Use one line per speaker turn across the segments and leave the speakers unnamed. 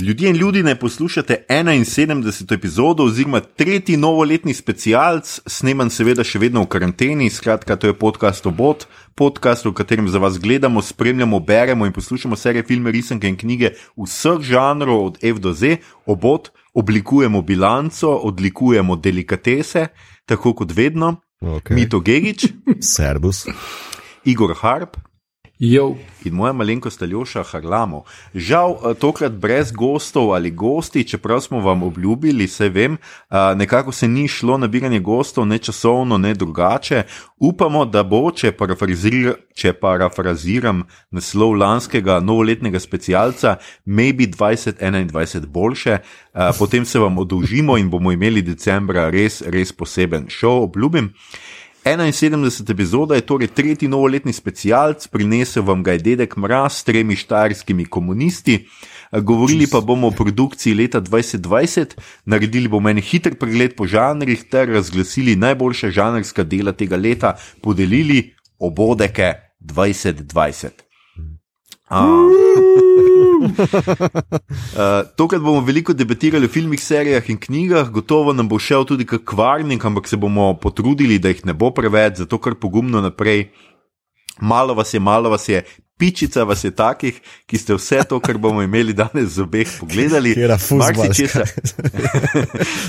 Ljudje in ljudi ne poslušate 71. epizodo oziroma tretji novoletni specialc, sneman seveda še vedno v karanteni, skratka, to je podcast Obot, podcast, v katerem za vas gledamo, spremljamo, beremo in poslušamo serije filme, risanke in knjige vseh žanrov od F do Z. Obot oblikujemo bilanco, odlikujemo delikatese, tako kot vedno.
Okay.
Mito Gigič,
Servus.
Igor Harp.
Jo.
In moja malenkost Aljoša Harlamo. Žal, eh, tokrat brez gostov ali gosti, čeprav smo vam obljubili, se vem, eh, nekako se ni šlo nabiranje gostov, ne časovno, ne drugače. Upamo, da bo, če, parafrazir, če parafraziram naslov lanskega novoletnega specialca, maybe 2021 boljše, eh, potem se vam odolžimo in bomo imeli decembra res, res poseben šov, obljubim. 71. epizoda je torej tretji novoletni specialc, prinesel vam ga je dedek Mraz s tremi štajerskimi komunisti. Govorili pa bomo o produkciji leta 2020, naredili bomo en hiter pregled po žanrih ter razglasili najboljša žanrska dela tega leta, podelili obodeke 2020. Uh, tokrat bomo veliko debatirali o filmih, serijah in knjigah, gotovo nam bo šel tudi kvarnik, ampak se bomo potrudili, da jih ne bo preveč, zato kar pogumno naprej. Malo vas je, malo vas je, pičica vas je takih, ki ste vse to, kar bomo imeli danes z obeh pogledali.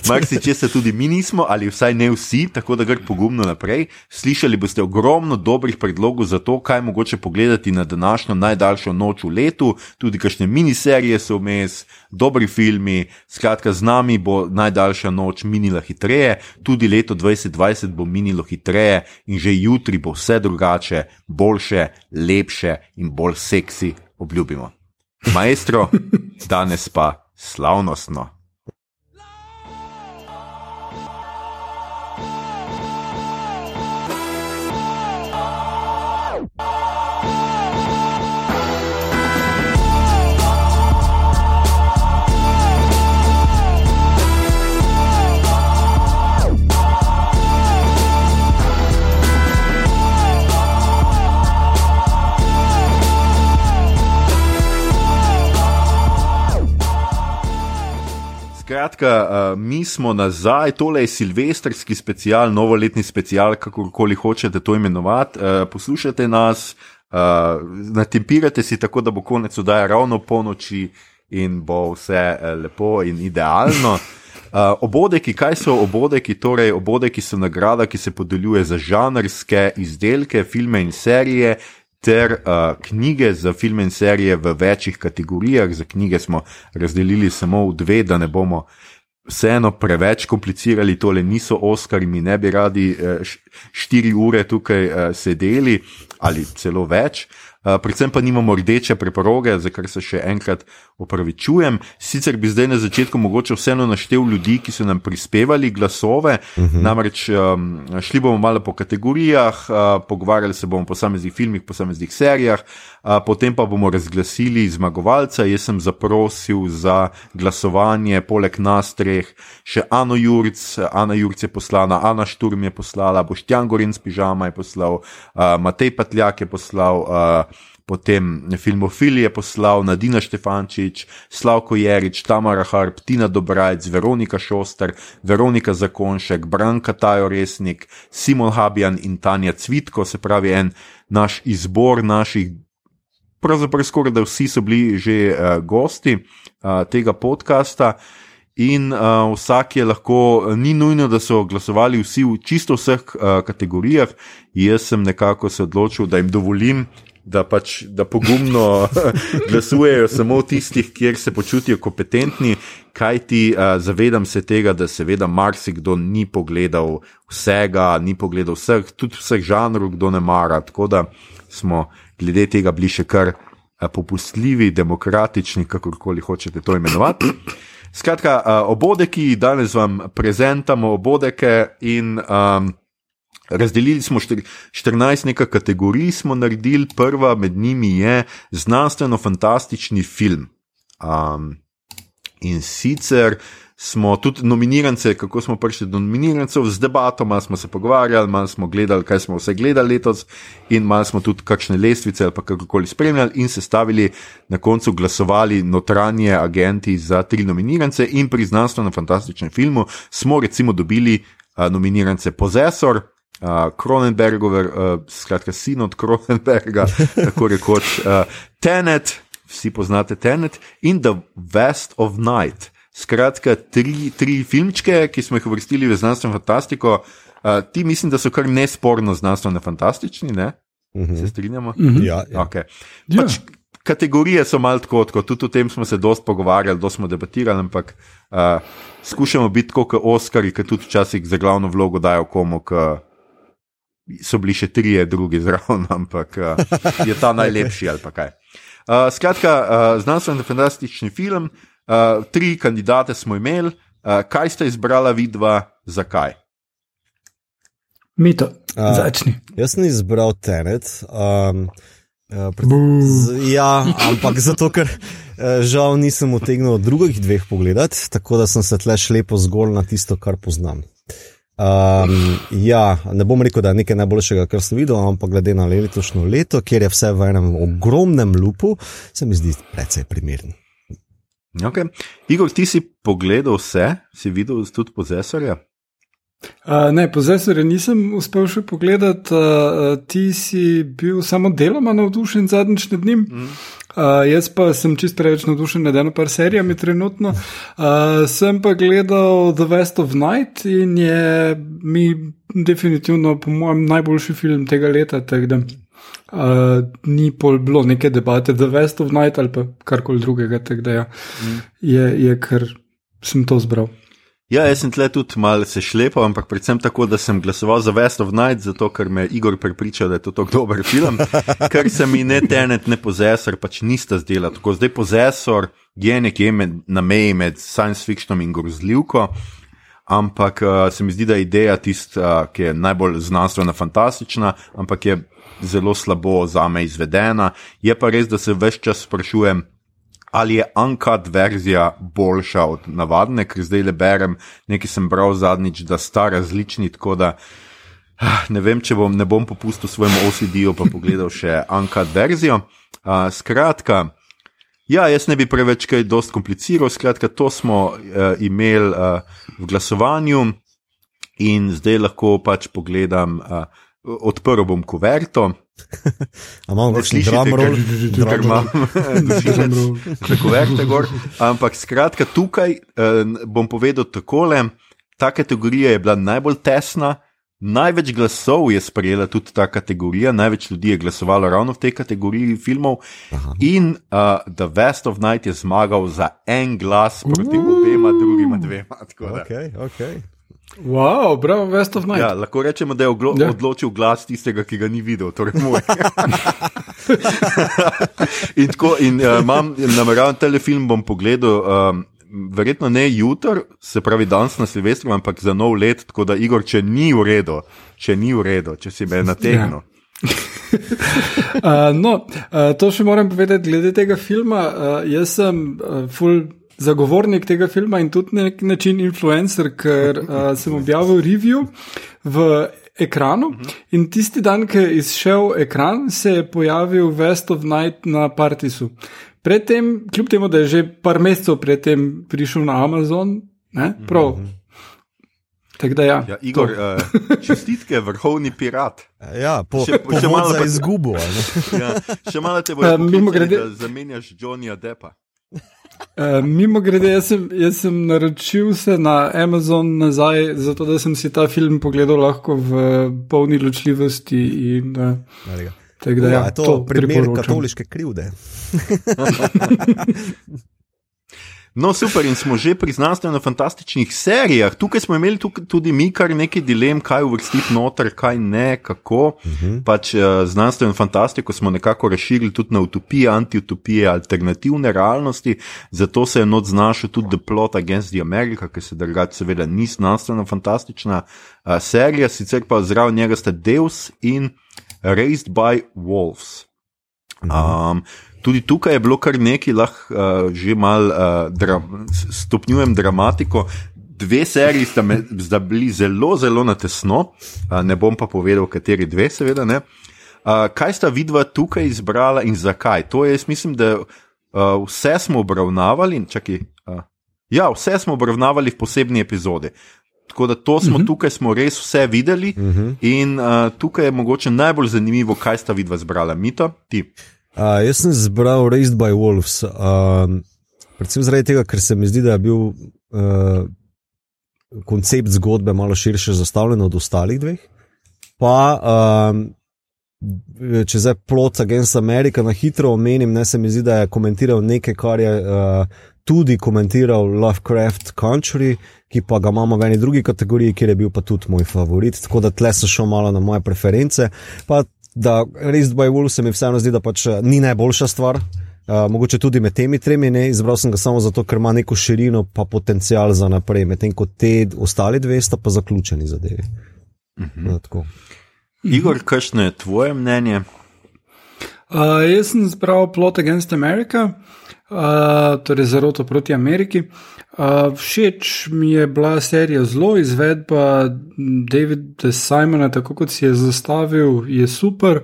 Mark si česa tudi mi nismo, ali vsaj ne vsi, tako da gre pogumno naprej. Slišali boste ogromno dobrih predlogov za to, kaj mogoče pogledati na današnjo najdaljšo noč v letu, tudi kakšne miniserije so vmes, dobri filmi. Skratka, z nami bo najdaljša noč minila hitreje, tudi leto 2020 bo minilo hitreje in že jutri bo vse drugače, boljše, lepše in bolj seksi, obljubimo. Maestro, danes pa slavnostno. Skratka, uh, mi smo nazaj, tole je silvestrski special, novoletni special, kakorkoli hočete to imenovati. Uh, poslušajte nas, uh, natempirate si tako, da bo konec oddaja ravno po noči in bo vse uh, lepo in idealno. Uh, obodeki, kaj so obodeki? Torej, obodeki so nagrada, ki se podeljuje za žanrske izdelke, filme in serije, ter uh, knjige za filme in serije v večjih kategorijah. Za knjige smo razdelili samo v dve, da ne bomo vseeno preveč komplicirali. Tole niso Oscari, mi ne bi radi uh, štiri ure tukaj uh, sedeli ali celo več. Uh, predvsem pa nimamo rdeče preporoge, za kar se še enkrat opravičujem. Sicer bi zdaj na začetku mogoče vseeno naštel ljudi, ki so nam prispevali glasove, uh -huh. namreč um, šli bomo malo po kategorijah, uh, pogovarjali se bomo o posameznih filmih, posameznih serijah, uh, potem pa bomo razglasili zmagovalca. Jaz sem zaprosil za glasovanje, poleg nas treh, še Ano Jurc, Ana Jurc je poslana, Ana Šturm je poslala, Boštjan Gorin z pižama je poslal, uh, Matej Patljak je poslal. Potem filmofilije poslal Nadina Štefančič, Slavko Jerič, Tamara Harp, Tina Dobrajc, Veronika Šoster, Veronika Zakonšek, Branka Tajo Resnik, Simon Habjan in Tanja Cvitko, se pravi en naš izbor naših. Pravzaprav skoraj da vsi so bili že uh, gosti uh, tega podcasta, in uh, vsak je lahko, ni nujno, da so glasovali vsi v čisto vseh uh, kategorijah. Jaz sem nekako se odločil, da jim dovolim, da pač da pogumno glasujejo samo v tistih, kjer se počutijo kompetentni, kajti uh, zavedam se tega, da seveda marsikdo ni pogledal vsega, ni pogledal vseh, tudi vseh žanrov, kdo ne mara. Tako da smo glede tega bili še kar uh, popustljivi, demokratični, kakorkoli hočete to imenovati. Skratka, uh, obodeki, danes vam prezentamo obodeke in um, Razdelili smo 14 nekaj kategorij, smo naredili, prva med njimi je znanstveno-fantastični film. Um, in sicer smo tudi nominirance, kako smo prišli do nominirancev, z debato, malo smo se pogovarjali, malo smo gledali, kaj smo vse gledali letos, in malo smo tudi kakšne lestvice ali kakorkoli spremljali, in sestavili na koncu glasovali notranje agenti za tri nominirance, in pri znanstveno fantastičnem filmu smo recimo dobili uh, nominirance Possessor. Uh, Kronenbergover, uh, skratka, sin od Kronenberga, tako rekoč, uh, Tenet, vsi poznate Tenet, in The West of Night. Skratka, tri, tri filmčke, ki smo jih uvrstili v znanstveno fantastiko. Uh, ti mislim, da so kar nesporno znanstveno fantastični, ne? Uh
Mhm.
-huh. Se strinjamo?
Uh -huh. Ja, ja.
Okay. Pač, kategorije so malo tako, tako, tudi o tem smo se dosti pogovarjali, dosti smo debatirali, ampak uh, skušamo biti kot Oscari, ki tudi včasih za glavno vlogo dajo komu, ki so bili še trije drugi zraven, ampak uh, je ta najlepši ali pa kaj. Uh, skratka, uh, znanstveno fantastični film. Uh, tri kandidate smo imeli, uh, kaj ste izbrala, vidva, zakaj?
Mito,
A,
začni.
Jaz sem izbral Tenet. Um, uh, pred, z, ja, ampak zato, ker uh, žal nisem utegnil drugih dveh pogledati, tako da sem se tle šlepo zgolj na tisto, kar poznam. Um, ja, ne bom rekel, da je nekaj najboljšega, kar sem videl, ampak glede na letošnjo leto, kjer je vse v enem ogromnem lupu, se mi zdi precej primeren.
Okay. Igor, ti si pogledal vse, si videl tudi posesorja?
Uh, ne, pozesore nisem uspel še pogledati, uh, ti si bil samo deloma navdušen zadnjič nad njim. Mm. Uh, jaz pa sem čist preveč navdušen nad eno par serijami trenutno. Uh, sem pa gledal The West of Night in je mi definitivno, po mojem, najboljši film tega leta. Da, uh, ni pol bilo neke debate The West of Night ali pa karkoli drugega. Da, ja, mm. je, je kar sem to zbral.
Ja, jaz sem tle tudi malo se šlepal, ampak predvsem tako, da sem glasoval za West of Night, zato ker me je Igor prepričal, da je to tako dober film, ker se mi ne tenet, ne pozesor, pač nista zdela. Tako zdaj pozesor je nekje med, na meji med science fictionom in grozljivko, ampak uh, se mi zdi, da je ideja tista, uh, ki je najbolj znanstvena, fantastična, ampak je zelo slabo za me izvedena. Je pa res, da se vse čas sprašujem, ali je uncut verzija boljša od navadne, ker zdaj le berem, nekaj sem bral zadnjič, da sta različni, tako da ah, ne vem, če bom, ne bom popustil svojemu OCD-ju, pa pogledal še uncut verzijo. Uh, skratka, ja, jaz ne bi preveč kaj dost kompliciral, skratka, to smo uh, imeli uh, v glasovanju in zdaj lahko pač pogledam, uh, odprl bom kuverto.
Imamo kakšen drumroll?
Ker imam tako verte gor. Ampak skratka, tukaj eh, bom povedal takole. Ta kategorija je bila najbolj tesna, največ glasov je sprejela tudi ta kategorija, največ ljudi je glasovalo ravno v tej kategoriji filmov. Aha. In uh, The West of Night je zmagal za en glas proti obema drugima dvema.
Okay, okay.
Wow, bravo, West of Night.
Ja, lahko rečemo, da je oglo, ja. odločil glas tistega, ki ga ni videl, torej moj. in tako, in uh, imam, nameravam telefilm, bom pogledal. Um, Verjetno ne jutr, se pravi danes na Silvestru, ampak za nov let, tako da Igor, če ni v redu, če ni v redu, če si me nategnil.
Ja. uh, no, uh, to še moram povedati glede tega filma. Uh, jaz sem uh, full zagovornik tega filma in tudi na nek način influencer, ker uh, sem objavil review v ekranu in tisti dan, ki je izšel ekran, se je pojavil West of Night na Partisu. Predtem, kljub temu, da je že par mesecev predtem prišel na Amazon, ne, prav. Tak da, ja,
ja, Igor, uh, čestitke, vrhovni pirat.
Ja, po, še, po še malo za izgubo.
ja, še malo te bo uh, grede, zamenjaš Johnnyja Deppa.
Uh, mimo grede, jaz sem, jaz sem naročil se na Amazon nazaj, zato da sem si ta film pogledal lahko v polni ločljivosti. In, uh, tak, da, ja,
ja, to je primer katoliške krivde.
No, super, in smo že pri znanstveno-fantastičnih serijah. Tukaj smo imeli tukaj tudi mi kar nekaj dilem, kaj uvrstiti noter, kaj ne, kako. Uh -huh. Pač uh, znanstveno fantastiko smo nekako razširili tudi na utopije, antiutopije, alternativne realnosti, zato se je not znašel tudi The Plot Against the America, ki se drugače seveda ni znanstveno-fantastična uh, serija, sicer pa zraven njega sta Deus in Raised by Wolves. Um, tudi tukaj je bilo kar nekaj, lahko uh, že malo uh, dra stopnjujem dramatiko. Dve seriji sta, me, sta bili zelo, zelo na tesno, uh, ne bom pa povedal, kateri dve, seveda. Uh, kaj sta vidva tukaj izbrala in zakaj? To je, jaz mislim, da uh, vse smo obravnavali. Čaki, uh, ja, vse smo obravnavali v posebni epizodi. Tako da to smo uh -huh. tukaj, smo res vse videli, uh -huh. in uh, tukaj je mogoče najbolj zanimivo, kaj sta vidva zbrala, mito, ti.
Uh, jaz sem zbral Raised by Wolves, uh, predvsem zaradi tega, ker se mi zdi, da je bil uh, koncept zgodbe malo širše zastavljen od ostalih dveh. Pa, uh, če zdaj plot Against America na hitro omenim, ne se mi zdi, da je komentiral nekaj, kar je uh, tudi komentiral Lovecraft Country, ki pa ga imamo v eni drugi kategoriji, kjer je bil pa tudi moj favorit. Tako da tle sem šel malo na moje preference. Pa da Raised by Wolves se mi vseeno zdi, da pač eh, ni najboljša stvar. Uh, mogoče tudi med temi tremi ne, izbral sem ga samo zato, ker ima neko širino, pa potencial za naprej, medtem ko te ostale dve sta pa zaključeni zadevi. Uh -huh. no,
Igor, kakšno je tvoje mnenje?
Uh, jaz sem zbral Plot Against America, uh, torej zaroto proti Ameriki. Uh, všeč mi je bila serija zelo, izvedba Davida Simona, tako kot si je zastavil, je super.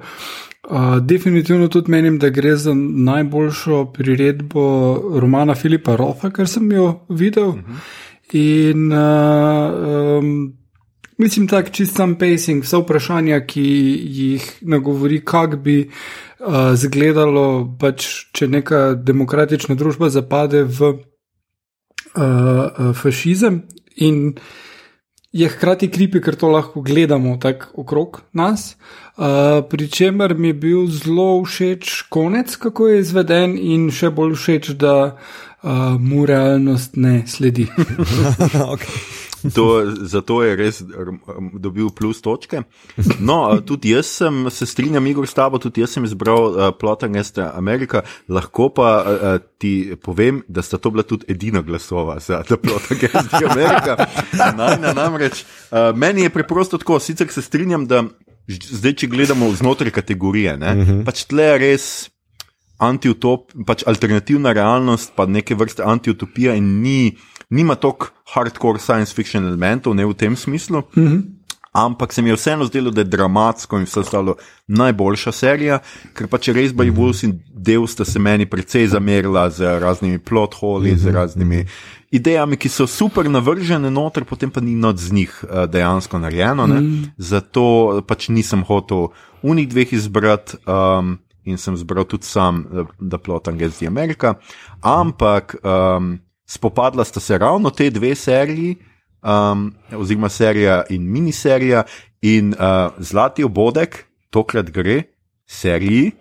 Uh, definitivno tudi menim, da gre za najboljšo priredbo romana Filipa Rofa, kar sem jo videl. Uh mhm. -huh. In uh, um, mislim, da čist sam pacing, vse vprašanja, ki jih nagovori, kak bi uh, zgledalo, pač, če neka demokratična družba zapade v uh, fašizem in je hkrati kripi, ker to lahko gledamo tako okrog nas. Uh, Pričemer mi je bil zelo všeč konec, kako je izveden, in še bolj všeč, da uh, mu realnost ne sledi.
okay. To, zato je res dobil plus točke. No, tudi jaz sem, se strinjam, Igor, s tabo, tudi jaz sem izbral uh, Plot Against America, lahko pa uh, ti povem, da sta to bila tudi edina glasova za Plot Against America. Najna, namreč, uh, meni je preprosto tako, sicer se strinjam, da zdaj, če gledamo znotraj kategorije, ne, uh mhm. -huh. pač tle je res. Antiutop, pač alternativna realnost, pa neke vrste antiutopija, in ni, nima toliko hardcore science fiction elementov, ne v tem smislu. Mm -hmm. Ampak se mi je vseeno zdelo, da je dramatsko in vse ostalo najboljša serija, ker pa če res Bay Wolves in del sta se meni precej zamerila z raznimi plot holi, mm -hmm. z mhm. raznimi idejami, ki so super navržene noter, potem pa ni noč z njih uh, dejansko narejeno. Mm -hmm. Zato pač nisem hotel unih dveh izbrati. Um, In sem zbral tudi sam, da plotam Gezi Amerika. Ampak um, spopadla sta se ravno te dve seriji, um, oziroma serija in miniserija, in uh, Zlati obodek, tokrat gre seriji,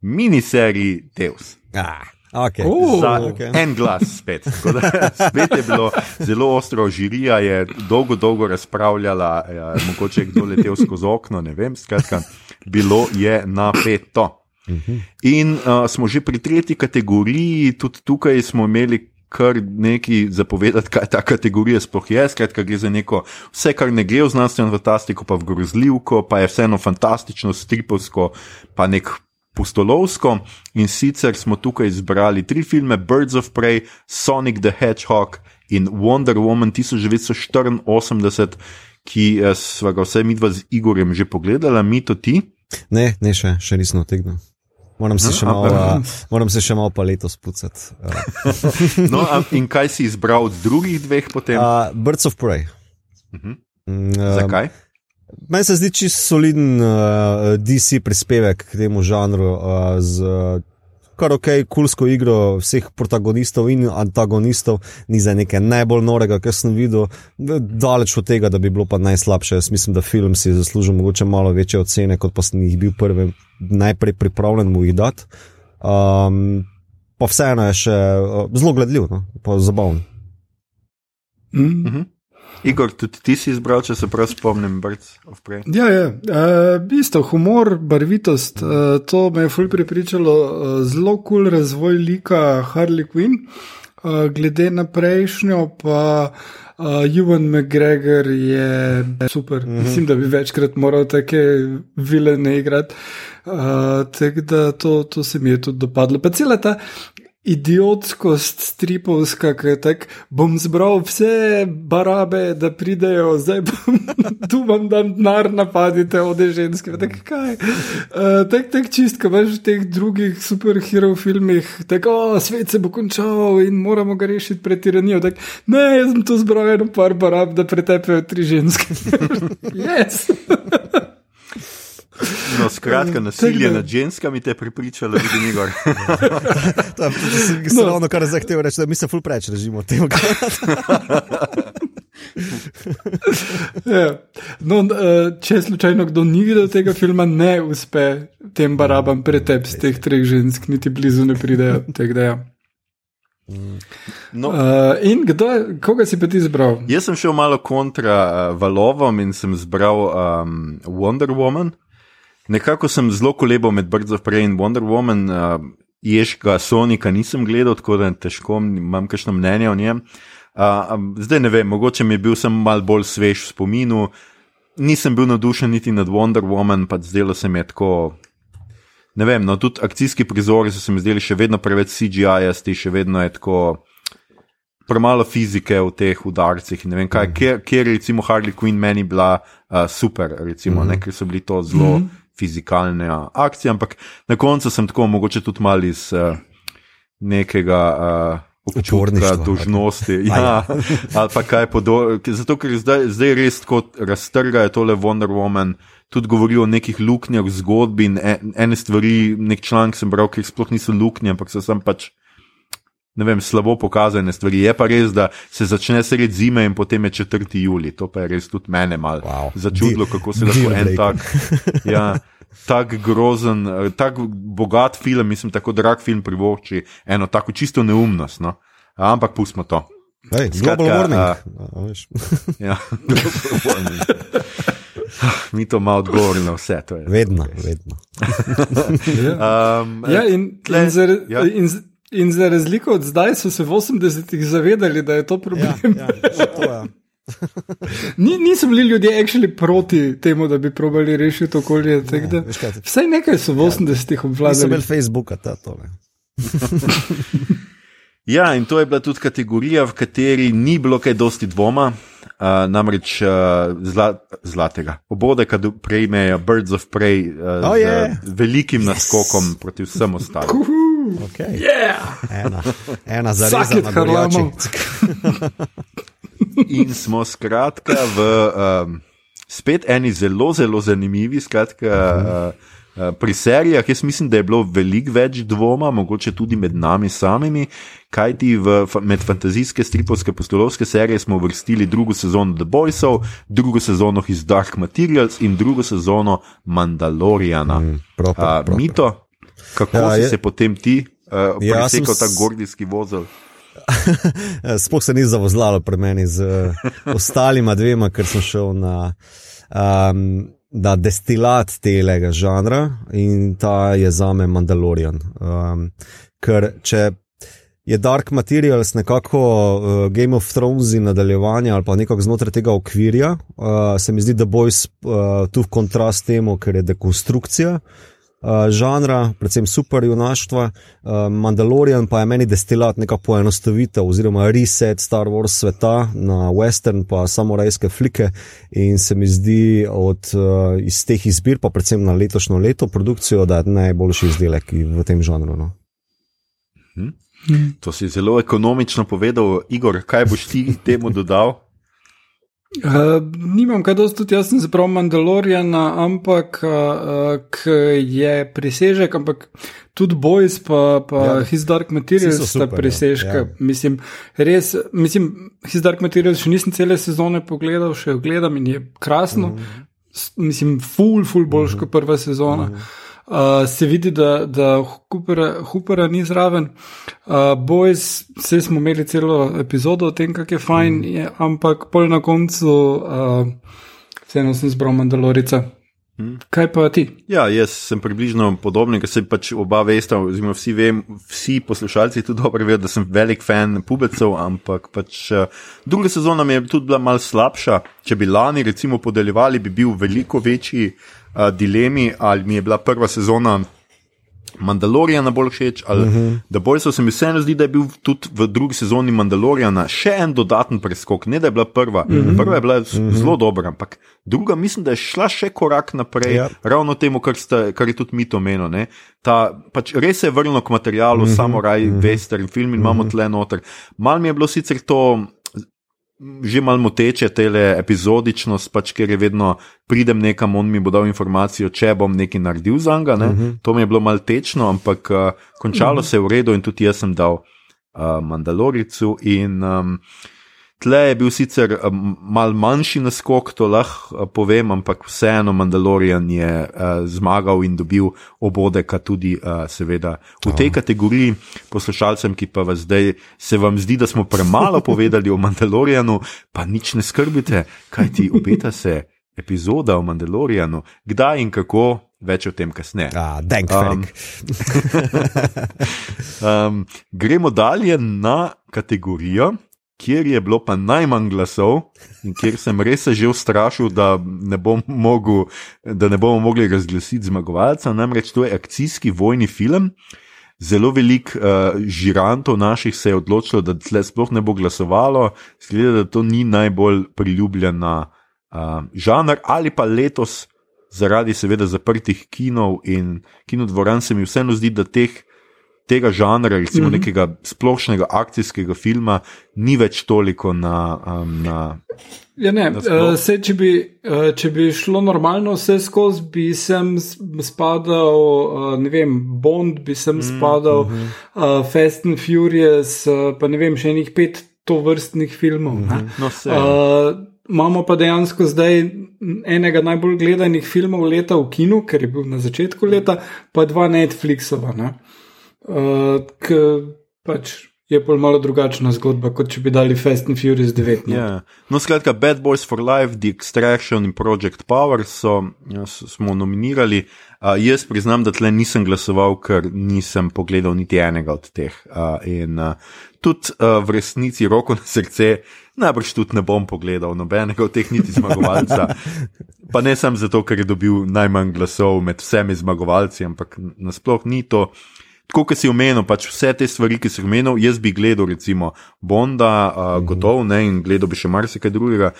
miniseriji Deus.
Ah. Okay.
Uh, Za okay. en glas spet. Da, spet je bilo zelo ostro, žirija je dolgo, dolgo razpravljala, ja, mogoče je kdo letel skozi okno, ne vem, skratka, bilo je napeto. Mhm. In uh, smo že pri tretji kategoriji, tudi tukaj smo imeli kar nekaj zapovedati, kaj ta kategorija sploh je. Skratka, gre za neko vse, kar ne gre v znanstveno fantastiko, pa v grozljivko, pa je vseeno fantastično, stripovsko, pa nek. Pustolovsko in sicer smo tukaj izbrali tri filme: Birds of Prey, Sonic the Hedgehog in Wonder Woman 1984, ki eh, smo ga vse mi dva z Igorjem že pogledali, mi to ti?
Ne, ne še, še nisem otegnil. Moram se, še malo, uh, moram se še malo pa letos pucati.
Uh. no, in kaj si izbral od drugih dveh potem? Uh,
Birds of Prey.
Uh -huh. um, Zakaj?
Meni se zdi čisto soliden uh, DC prispevek k temu žanru. Uh, z, kar ok, kulsko igro vseh protagonistov in antagonistov, ni za nekaj najbolj norega, kar sem videl, daleč od tega, da bi bilo pa najslabše. Jaz mislim, da film si zasluži mogoče malo večje ocene, kot pa sem jih bil prvi, najprej pripravljen mu jih dati. Um, pa vseeno je še uh, zelo gledljiv, no? pa zabaven.
Mm -hmm. Igor, tudi ti si izbral, če se prav spomnim, Birds of Prey.
Ja, ja. Uh, isto, humor, barvitost, uh, to me je fulj pripričalo, uh, zelo kul cool razvoj lika Harley Quinn. uh, glede na prejšnjo, pa uh, Juan McGregor je super. Mm -hmm. Mislim, da bi večkrat moral take vilene igrati. Uh, Tako da to, to se mi je tudi dopadlo. Pa cela ta idiotskost stripovska, ki je tako, bom zbral vse barabe, da pridejo, zdaj bom tu vam dan denar napadite, ode ženske. Tako kaj. Uh, tako tak čist, ko veš v teh drugih superhero filmih, tako, svet se bo končal in moramo ga rešiti pred tiranijo. Tak, ne, jaz sem tu zbral eno par barab, da pretepejo tri ženske. yes.
No, skratka, nasilje nad ženskami te je pripričalo, da je Igor.
To je no. ravno kar zahteva reči, da mi se ful preč režimo tega.
ja. no, eh, če slučajno kdo ni videl tega filma, ne uspe tem barabam pretep z teh treh žensk, niti blizu ne pridejo tega. Ja. No. Uh, in kdo, koga si pa ti izbral?
Jaz sem šel malo kontra uh, valovom in sem izbral um, Wonder Woman. Nekako sem zelo kolebal med Birds of Prey in Wonder Woman, uh, ježka Sonika nisem gledal, tako da težko imam kakšno mnenje o njem. Uh, zdaj ne vem, mogoče mi je bil sem mal bolj svež v spominu. Nisem bil navdušen niti nad Wonder Woman, pa zdelo se mi je tako. Ne vem, no tudi akcijski prizori so se mi zdeli še vedno preveč CGI-asti, še vedno je tako. Premalo fizike v teh udarcih. Ne vem, kaj, kjer, kjer je recimo Harley Quinn meni bila uh, super, recimo, mm -hmm. ne, ker so bili to zelo. Mm -hmm fizikalne akcije, ampak na koncu sem tako mogoče tudi mal iz uh, nekega. Uh, Občutka dožnosti. Ja, ali pa kaj podobnega. Zato, ker zdaj, zdaj res tako raztrgajo tole Wonder Woman, tudi govorijo o nekih luknjah v zgodbi in ene stvari, nek članek sem bral, ki sploh niso luknje, ampak so sem pač ne vem, slabo pokazane stvari. Je pa res, da se začne sredi zime in potem je 4. juli. To pa je res tudi mene malo wow. začudilo, kako se lahko en tak. Ja, Tak grozen, tak bogat film, mislim, tako drag film privošči eno tako čisto neumnost. No? Ampak pustimo to.
Hey, Skratka, uh,
ja, Mi to malo odgovorimo na vse.
Vedno, vedno.
um, ja, in, tle, in, zar, ja. in, In za razliko od zdaj so se v 80-ih zavedali, da je to problem. Ja, ja, to, ja. Ni, niso bili ljudje actually proti temu, da bi probali rešiti okolje. Ne, vsaj nekaj so v 80-ih ja, obvladali.
Nisem imel Facebooka, ta tole.
ja, in to je bila tudi kategorija, v kateri ni bilo kaj dosti dvoma. Uh, namreč uh, zla, zlatega. Obode, ki prejmejo Birds of Prey uh, oh, yeah. z velikim yes. naskokom proti vsem ostalim.
Okay. Yeah. Ena, ena za vse, kar imamo.
In smo skratka v um, spet eni zelo, zelo zanimivi, skratka. Uh -huh. uh, Pri serijah jaz mislim, da je bilo veliko več dvoma, mogoče tudi med nami samimi, kajti v, med fantazijske stripovske postolovske serije smo vrstili drugo sezono The Boysov, drugo sezono His Dark Materials in drugo sezono Mandaloriana. Mm, proper, proper. Mito, Kako ja, je, si se potem ti uh, ja, presekal ta gordijski vozel?
Sploh se ni zavozlalo pri meni z uh, ostalima dvema, ker sem šel na, um, na destilat tega žanra in ta je za me Mandalorian. Um, ker če je Dark Materials nekako uh, Game of Thrones in nadaljevanje ali pa nekako znotraj tega okvirja, uh, se mi zdi, da bo uh, tu v kontrast temu, ker je dekonstrukcija uh, žanra, predvsem superjunaštva. Uh, Mandalorian pa je meni destilat neka poenostavitev oziroma reset Star Wars sveta na western pa samorajske flike in se mi zdi od uh, iz teh izbir, pa predvsem na letošnjo leto produkcijo, da je najboljši izdelek v tem žanru. No.
Hmm. To si zelo ekonomično povedal, Igor, kaj boš ti temu dodal?
Uh, nimam kaj dosti, tudi jaz sem zbral Mandaloriana, ampak uh, je presežek, ampak tudi Boys pa, pa ja, His Dark Materials sta presežka. Ja. Mislim, res, mislim, His Dark Materials še nisem cele sezone pogledal, še gledam in je krasno. Mm -hmm. Mislim, full, full boljš mm -hmm. kot prva sezona. Mm -hmm. Uh, se vidi, da, da Hoopera ni zraven. Uh, Boys, vse smo imeli celo epizodo o tem, kako je fajn, mm. je, ampak pol na koncu, uh, vseeno sem zbral Mandalorica. Kaj pa ti?
Ja, jaz sem približno podoben, ker se pač oba veste, oziroma vsi, vem, vsi poslušalci tudi dobro vedo, da sem velik fan pubecev, ampak pač uh, druga sezona mi je tudi bila mal slabša. Če bi lani recimo podeljevali, bi bil veliko večji uh, dilemi, ali mi je bila prva sezona. Mandalorijana bolj všeč, ali uh -huh. da bolj se mi vseeno zdi, da je bil tudi v drugi sezoni Mandalorijana še en dodaten preskok, ne da je bila prva. Uh -huh. Prva je bila uh -huh. zelo dobra, ampak druga mislim, da je šla še korak naprej, ja. ravno temu, kar, sta, kar je tudi mi to menilo. Pač res se je vrnilo k materialu, uh -huh. samo raj, uh -huh. western film in uh -huh. imamo tle noter. Mal mi je bilo sicer to že malo moteče, te epizodičnost, pač, ker je vedno pridem nekam, on mi bo dal informacijo, če bom nekaj naredil za njega. Ne? Uh -huh. To mi je bilo malo tečno, ampak uh, končalo uh -huh. se je v redu in tudi jaz sem dal uh, Mandaloricu. In, um, Tle je bil sicer um, mal manjši naskok, to lahko uh, povem, ampak vseeno Mandalorian je uh, zmagal in dobil obodeka tudi, uh, seveda, v tej oh. kategoriji. Poslušalcem, ki pa vas zdaj se vam zdi, da smo premalo povedali o Mandalorianu, pa nič ne skrbite, kaj ti obeta se epizoda o Mandalorianu, kdaj in kako. Več o tem kasneje.
Ah, um,
um, gremo dalje na kategorijo, kjer je bilo pa najmanj glasov in kjer sem res že ustrašil, da ne, bom mogel, da ne bomo mogli razglasiti zmagovalca. Namreč to je akcijski vojni film. Zelo veliko uh, žirantov naših se je odločilo, da tle sploh ne bo glasovalo, sklede, da to ni najbolj priljubljena uh, žanr, ali pa letos, zaradi seveda zaprtih kinov in kinodvoran, se mi vseeno zdi, da teh tega žanra, recimo mm -hmm. nekega splošnega akcijskega filma, ni več toliko na. Um, na
Ja, ne, uh, se, če, bi, uh, če bi šlo normalno vse skozi, bi sem spadal, uh, ne vem, Bond, bi sem mm, spadal, mm -hmm. uh, Fast and Furious, uh, pa ne vem, še enih pet to vrstnih filmov. Mm -hmm. no, uh, imamo pa dejansko zdaj enega najbolj gledanih filmov leta v kinu, ker je bil na začetku leta, pa dva Netflixova. Ne? Uh, uh, ki pač je bolj malo drugačna zgodba, kot če bi dali Fast and Furious 9.
Yeah. Ja. No, skratka, Bad Boys for Life, The Extraction in Project Power so, ja, smo nominirali. Uh, jaz priznam, da tle nisem glasoval, ker nisem pogledal niti enega od teh. Uh, in uh, tudi uh, v resnici, roko na srce, najbrž tudi ne bom pogledal nobenega od teh, niti zmagovalca. pa ne samo zato, ker je dobil najmanj glasov med vsemi zmagovalci, ampak nasploh ni to. Tako kot si omenil, pač vse te stvari, ki si jih omenil, jaz bi gledal, recimo Bonda, uh, mm. gotov, ne, in gledal bi še marsikaj drugega.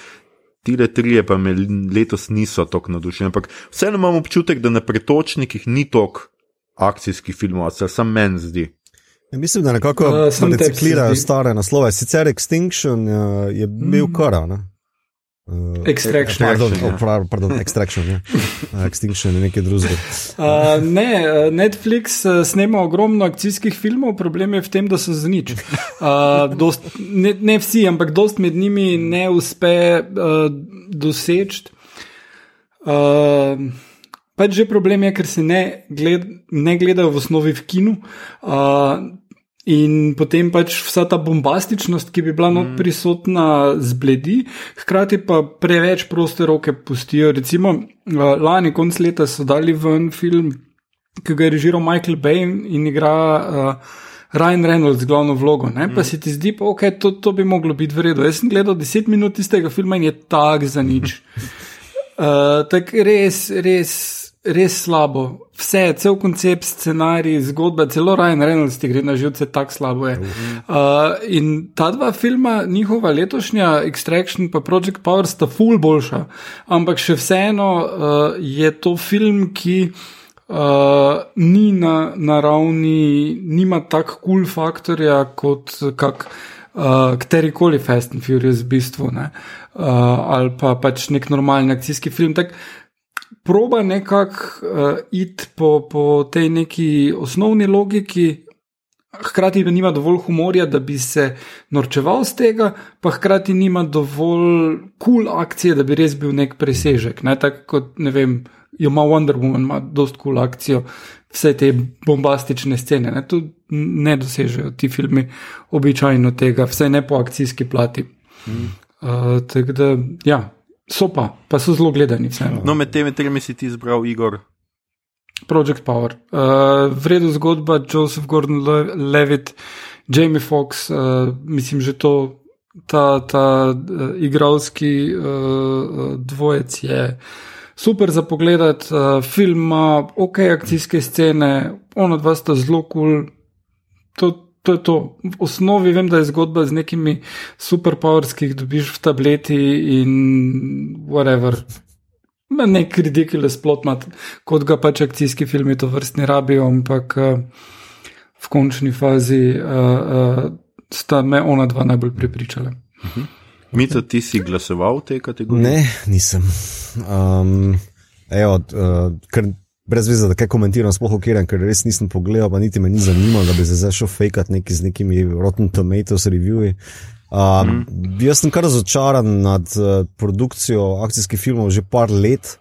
Tile tri pa me letos niso tako navdušeni, ampak vseeno imam občutek, da na pretočnikih ni toliko akcijskih filmov, se sam meni zdi.
Ja, mislim, da nekako uh, reciklirajo stare naslove. Sicer Extinction uh, je bil mm. kora.
Uh, extraction.
Pardon, ja. oh, pardon, extraction. Ja. Uh, extinction je nekaj drugega.
Uh, ne, Netflix uh, snema ogromno akcijskih filmov, problem je v tem, da so z nič. Uh, dost, ne, ne vsi, ampak dost med njimi ne uspe uh, doseči. Uh, pač že problem je, ker se ne, gled, ne gledajo v osnovi v kinu. Uh, In potem pač vsa ta bombastičnost, ki bi bila mm. prisotna, zbledi, hkrati pa preveč proste roke pustijo. Recimo, lani konc leta so dali ven film, ki ga je režiral Michael Bay in igra uh, Ryan Reynolds glavno vlogo. Mm. Pa se ti zdi, da okay, to, to bi moglo biti vredno. Jaz sem gledal 10 minut iz tega filma in je tak za nič. uh, tako res, res res slabo. Vse, cel koncept, scenarij, zgodba, celo Ryan Reynolds ti gre na živce, tako slabo je. Uh, in ta dva filma, njihova letošnja Extraction in Project Power sta full boljša, ampak še vseeno uh, je to film, ki. Uh, ni na, na ravni, nima tako kul cool faktorja kot kak, uh, katerikoli Fast and Furious, v bistvu, uh, ali pa pač nek normalni akcijski film. Tak, proba nekako uh, iti po, po tej neki osnovni logiki, hkrati pa nima dovolj humorja, da bi se norčeval z tega, pa hkrati nima dovolj kul cool akcije, da bi res bil nek presežek. Ne? Tako kot ne vem, jo ima Wonder Woman, ima dost kul cool akcijo. Vse te bombastične scene, ne, ne dosežejo ti filmi, običajno tega, vse ne po akcijski plati. Mm. Uh, tako da, ja, So pa, pa so zelo gledani. Vseeno.
No, med temi tremi si ti izbral Igor.
Project Power. Uh, Vredu zgodba, Joseph Gordon-Levitt, Jamie Foxx, uh, mislim, že to, ta, ta uh, igralski uh, dvojec je super za pogled. Uh, film ima ok, akcijske scene, ono dva sta zelo kul. Cool. To, to je to. V osnovi vem, da je zgodba z nekimi superpowers, ki jih dobiš v tableti in whatever. Nek ridiculous plot, mat, kot ga pač akcijski filmi to vrstni rabijo, ampak uh, v končni fazi uh, uh, sta me ona dva najbolj prepričala. Uh
-huh. Mito, ti si glasoval v tej kategoriji?
Ne, nisem. Um, evo, uh, ker brez veze, da kaj komentiram, sploh okiram, ker res nisem pogledal, pa niti me ni zanimalo, da bi se zdaj šel fejkat neki z nekimi Rotten Tomatoes reviewi. Um, mm. Jaz sem kar razočaran nad uh, produkcijo akcijskih filmov že par let,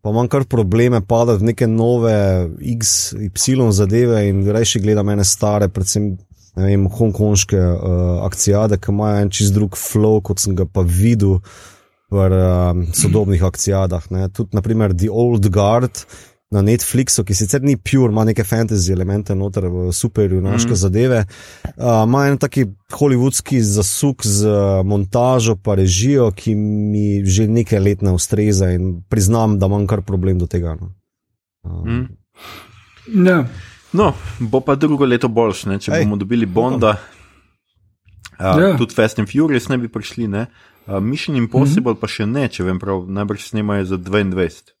pa imam kar probleme padati v neke nove XY zadeve in rejši gledam ene stare, predvsem vem, hongkonške uh, akcijade, ki imajo en čist drug flow, kot sem ga pa videl v uh, sodobnih akcijadah. Tudi, naprimer, The Old Guard na Netflixu, ki sicer ni pure, ima neke fantasy elemente noter, super, junaške mm. zadeve. Uh, ima en taki hollywoodski zasuk z montažo, pa režijo, ki mi že nekaj let ne ustreza in priznam, da imam kar problem do tega. No. Um,
mm.
No, bo pa drugo leto boljš, ne? če Ej, bomo dobili Bonda. Uh, ja. Tudi Fast and Furious ne bi prišli, ne? Uh, Mission Impossible mm -hmm. pa še ne, če vem prav, najbrž snemajo za 22.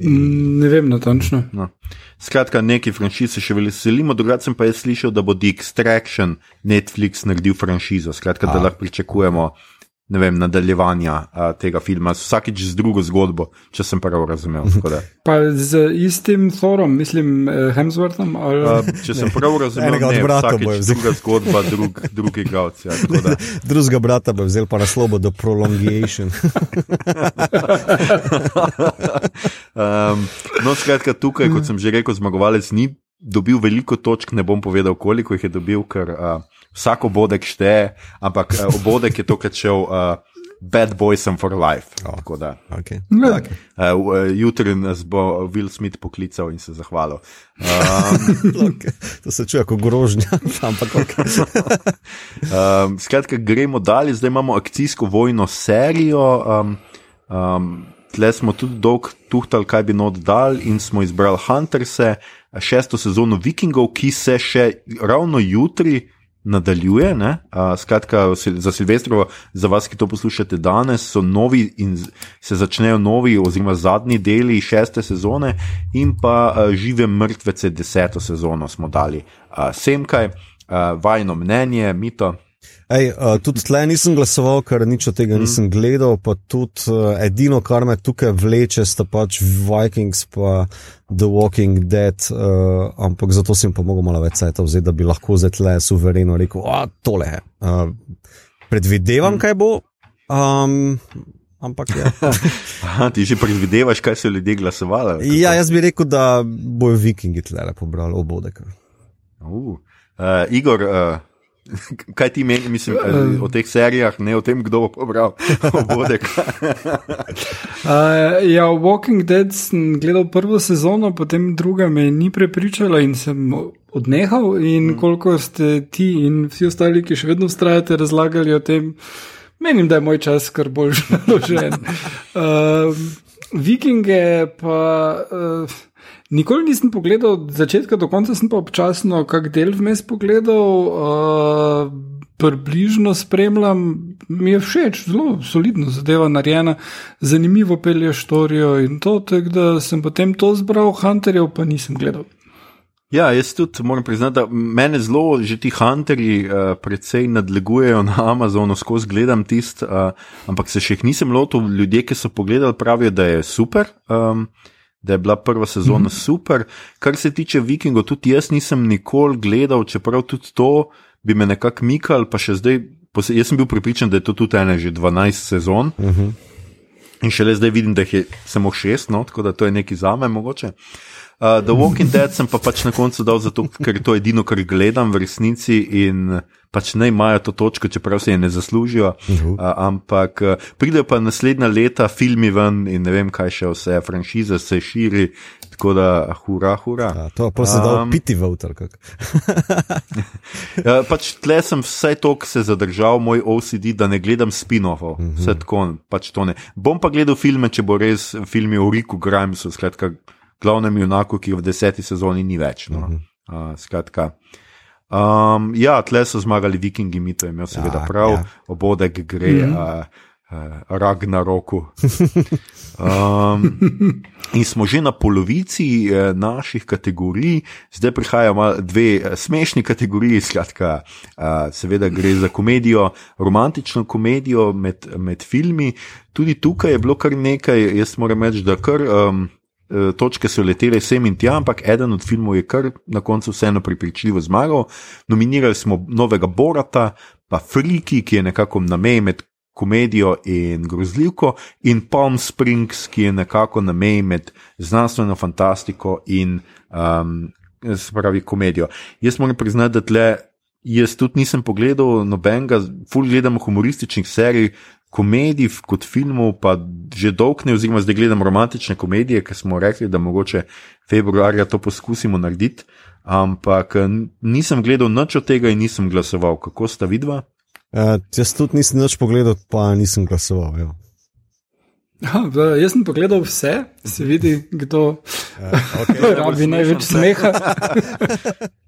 Mm, ne vem, natančno.
No. Skratka, neki franšize še veselimo, drugače pa je slišal, da bo The Extraction Netflix naredil franšizo. Skratka, A. da lahko pričakujemo ne vem, nadaljevanja a, tega filma, vsakeč z drugo zgodbo, če sem prav razumel.
Pa z istim Thorom, mislim, eh, Hemsworthom. Ali... A,
če sem prav razumel, ne, vsakeč druga zgodba, drug, drugi igralci. Ja,
Drugega brata bo vzel pa na slobo do prolongation.
um, no, skratka, tukaj, kot sem že rekel, zmagovalec ni dobil veliko točk, ne bom povedal, koliko jih je dobil, ker. Uh, vsak obodek šteje, ampak uh, obodek je tokrat šel. Uh, Bad boys and for life. Oh,
okay.
Okay. Uh, uh, jutri nas bo Will Smith poklical in se zahvalil. Um,
okay. To se čuje kot grožnja, ampak okay.
um, skratka, gremo dalje, zdaj imamo akcijsko vojno serijo. Um, um, tle smo tudi dolg tuhtali, kaj bi not dal, in smo izbrali Hunterse, šesto sezono Vikingov, ki se še ravno jutri nadaljuje. Uh, skratka, za Silvestrovo, za vas, ki to poslušate danes, so novi in se začnejo novi, oziroma zadnji deli šeste sezone, in pa uh, žive mrtvece, deseto sezono smo dali. Uh, Semkaj, uh, vajno mnenje, mito.
Ej, uh, tudi tle nisem glasoval, ker nič od tega mm. nisem gledal. Pa tudi uh, edino, kar me tukaj vleče, sta pač Vikings in The Walking Dead. Uh, ampak zato sem pa mogel malo več vzeti, da bi lahko zdaj tle suvereno rekel: A tole je. Uh, predvidevam, mm. kaj bo. Um, Ampak, ja.
Aha, ti že predvidevaš, kaj so ljudje glasovali?
Ja, jaz bi rekel, da bojo vikingi tle pobrali obodek.
Uh, uh, Igor, uh, Kaj ti meni, mislim, o teh serijah, ne o tem, kdo bo pobral obodek?
uh, ja, Walking Dead sem gledal prvo sezono, potem druga me ni prepričala in sem odnehal. In mm. koliko ste ti in vsi ostali, ki še vedno ustrajate, razlagali o tem, menim, da je moj čas kar bolj žaložen. Uh, Vikinge pa. Uh, Nikoli nisem pogledal od začetka do konca, sem pa občasno kak del vmes pogledal, uh, približno spremljam, mi je všeč, zelo solidno zadeva narejena, zanimivo pelje štorijo in to, tako da sem potem to zbral, Hunterjev pa nisem gledal.
Ja, jaz tudi moram priznati, da mene zelo že ti hunterji uh, precej nadlegujejo na Amazonu, skozi gledam tist, uh, ampak se še jih nisem lotil. Ljudje, ki so pogledali, pravijo, da je super. Um, da je bila prva sezona mm -hmm. super. Kar se tiče Vikingov, tudi jaz nisem nikoli gledal, čeprav tudi to bi me nekako mikal, pa še zdaj. Jaz sem bil pripričan, da je to tudi ena že 12 sezon. Uh -huh. In šele zdaj vidim, da jih je samo šest, no, tako da to je nekaj za me mogoče. Uh, The Walking Dead sem pa pač na koncu dal zato, ker je to edino, kar gledam v resnici in pač ne imajo to točko, čeprav se je ne zaslužijo. Uh, ampak uh, pridejo pa naslednja leta, filmi ven in ne vem, kaj še vse, franšiza se širi, tako da hura, hura.
Ja, to pa se da um, piti v avtor.
ja, pač tle sem vse to, ki se je zadržal, moj OCD, da ne gledam spin-offov, uh -huh. vse tako, pač to ne. Bom pa gledal filme, če bo res filmi o Riku Grimesu, skratka glavnem junaku, ki v deseti sezoni ni več. No. Uh, skratka. Um, ja, tle so zmagali vikingi, mi to je imel seveda ja, prav, ja. obodek gre, mm -hmm. uh, uh, rag na roku. Um, in smo že na polovici uh, naših kategorij, zdaj prihajajo dve uh, smešni kategoriji. Skratka, uh, seveda gre za komedijo, romantično komedijo med, med filmi. Tudi tukaj je bilo kar nekaj, jaz moram reči, da kar. Um, točke so letele sem in tja, ampak eden od filmov je kar na koncu vseeno pripričljivo zmagal. Nominirali smo novega Borata, pa Friki, ki je nekako na meji med komedijo in grozljivko, in Palm Springs, ki je nekako na meji med znanstveno fantastiko in um, spravi komedijo. Jaz moram priznati, da tle. Jaz tudi nisem pogledal nobenega, fulj gledam humorističnih serij, komedij kot filmov, pa že dolg ne, oziroma zdaj gledam romantične komedije, ki smo rekli, da mogoče februarja to poskusimo narediti. Ampak nisem gledal nič od tega in nisem glasoval. Kako sta vidva?
Uh, jaz tudi nisem nič pogledal, pa nisem glasoval. Ja.
Ha, jaz sem pogledal vse, se vidi, kdo uh, okay, rabi največ smeha.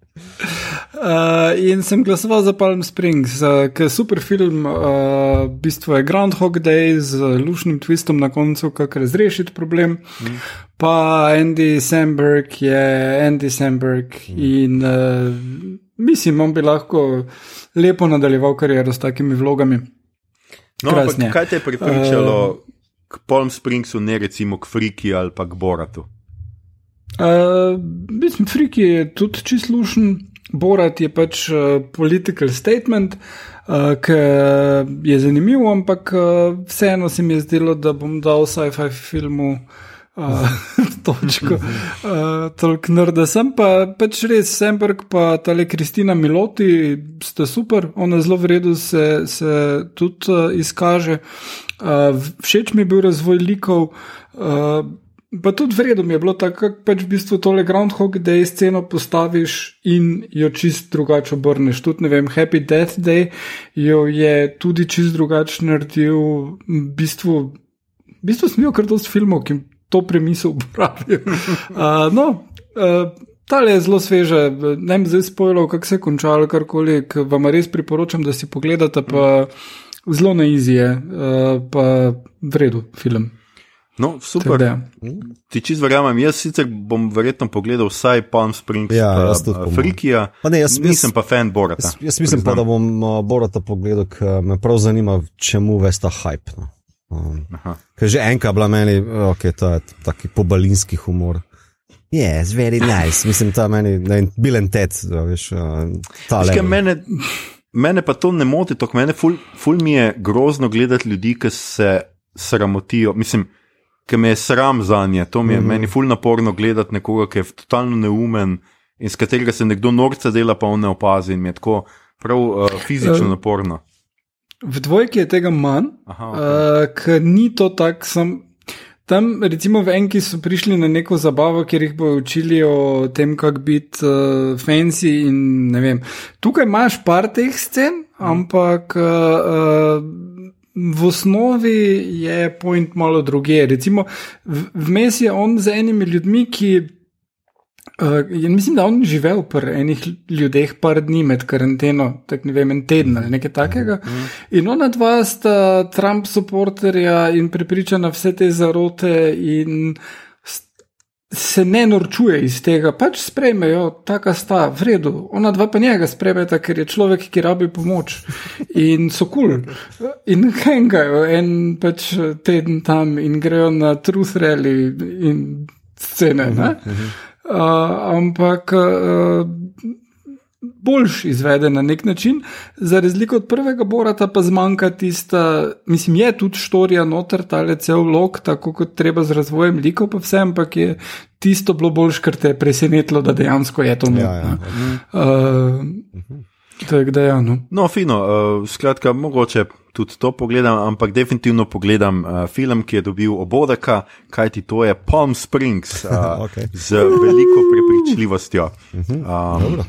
Uh, in sem glasoval za Palm Springs, uh, ki je super film, uh, v bistvu je Groundhog Day z lušnim twistom na koncu, kako razrešiti problem. Mm. Pa Andy Samberg je Andy Samberg mm. in uh, mislim, on bi lahko lepo nadaljeval kariero s takimi vlogami.
No, kaj te je pripričalo uh, k Palm Springsu, ne recimo k Friki ali pa k Boratu?
Uh, mislim, Friki je tudi čisto slušen. Borat je pač uh, political statement, uh, ki je zanimiv, ampak uh, vseeno se mi je zdelo, da bom dal sci-fi filmu uh, točko. Uh, Tolk nerd, sem pa pač res Semberg, pa tale Kristina Miloti, ste super, ona zelo v redu se, se tudi uh, izkaže. Uh, všeč mi je bil razvoj likov. Uh, Pa tudi vredno je bilo tako, da pač v bistvu tole Groundhog Day sceno postaviš in jo čist drugače obrneš. Tudi ne vem, Happy Death Day jo je tudi čist drugače naredil. V bistvu, v bistvu smijo kar dosti filmov, ki to premisel uporabljajo. Uh, no, uh, tale je zelo sveže, ne bi zdaj spojilo, kako se je končalo, karkoli, vam res priporočam, da si pogledate, pa zelo na izije, uh, pa vredu film.
No, super. Teda. Ti čist verjamem, jaz sicer bom verjetno pogledal vsaj Palm Springs, ja, pa Frikija. Pa ne, jaz nisem pa fan Borata.
Jaz, jaz mislim pa, da bom uh, Borata pogledal, ker me prav zanima, čemu ves ta hype. No. Um, ker že enka bila meni, ok, to je taki pobalinski humor. Je, yes, very nice, mislim, ta meni, ne, bilen tet, veš, uh, ta le.
Mene, mene pa to ne moti, to mene ful, ful mi je grozno gledati ljudi, ki se sramotijo. Mislim, ki me je sram za nje. To mi je mm -hmm. meni ful naporno gledati nekoga, ki je totalno neumen in s katerega se nekdo norca dela, pa on ne opazi in je tako prav uh, fizično uh, naporno.
V dvojki je tega manj, okay. uh, ker ni to tako. Tam, recimo, v enki so prišli na neko zabavo, kjer jih bodo učili o tem, kako biti uh, fancy. In, Tukaj imaš par teh scen, mm. ampak uh, v osnovi je point malo druge. Recimo, vmes je on z enimi ljudmi, ki. Uh, mislim, da on živel pri enih ljudeh par dni med karanteno, tako ne vem, en teden ali nekaj takega. Mm -hmm. In ona dva sta Trump supporterja in prepričana vse te zarote in uh, se ne norčuje iz tega, pač sprejmejo, tako sta, v redu. Ona dva pa njega sprejmeta, ker je človek, ki rabi pomoč in so kul. Cool. In hengajo en pač teden tam in grejo na truth rally in scene. Uh -huh, uh -huh. Uh, ampak uh, boljš izveden na nek način, za razliko od prvega Borata pa zmanjka tista, mislim, je tudi štorija noter, ta le cel lok, tako kot treba z razvojem likov, pa vse, ampak je tisto bilo boljš, ker te je presenetilo, da dejansko je to
Ja, ja.
Uh, tako da, ja, no.
No, fino, uh, skratka, mogoče tudi to pogledam, ampak definitivno pogledam uh, film, ki je dobil obodeka, kajti to je Palm Springs uh,
Okej.
z veliko prepričljivostjo. Um,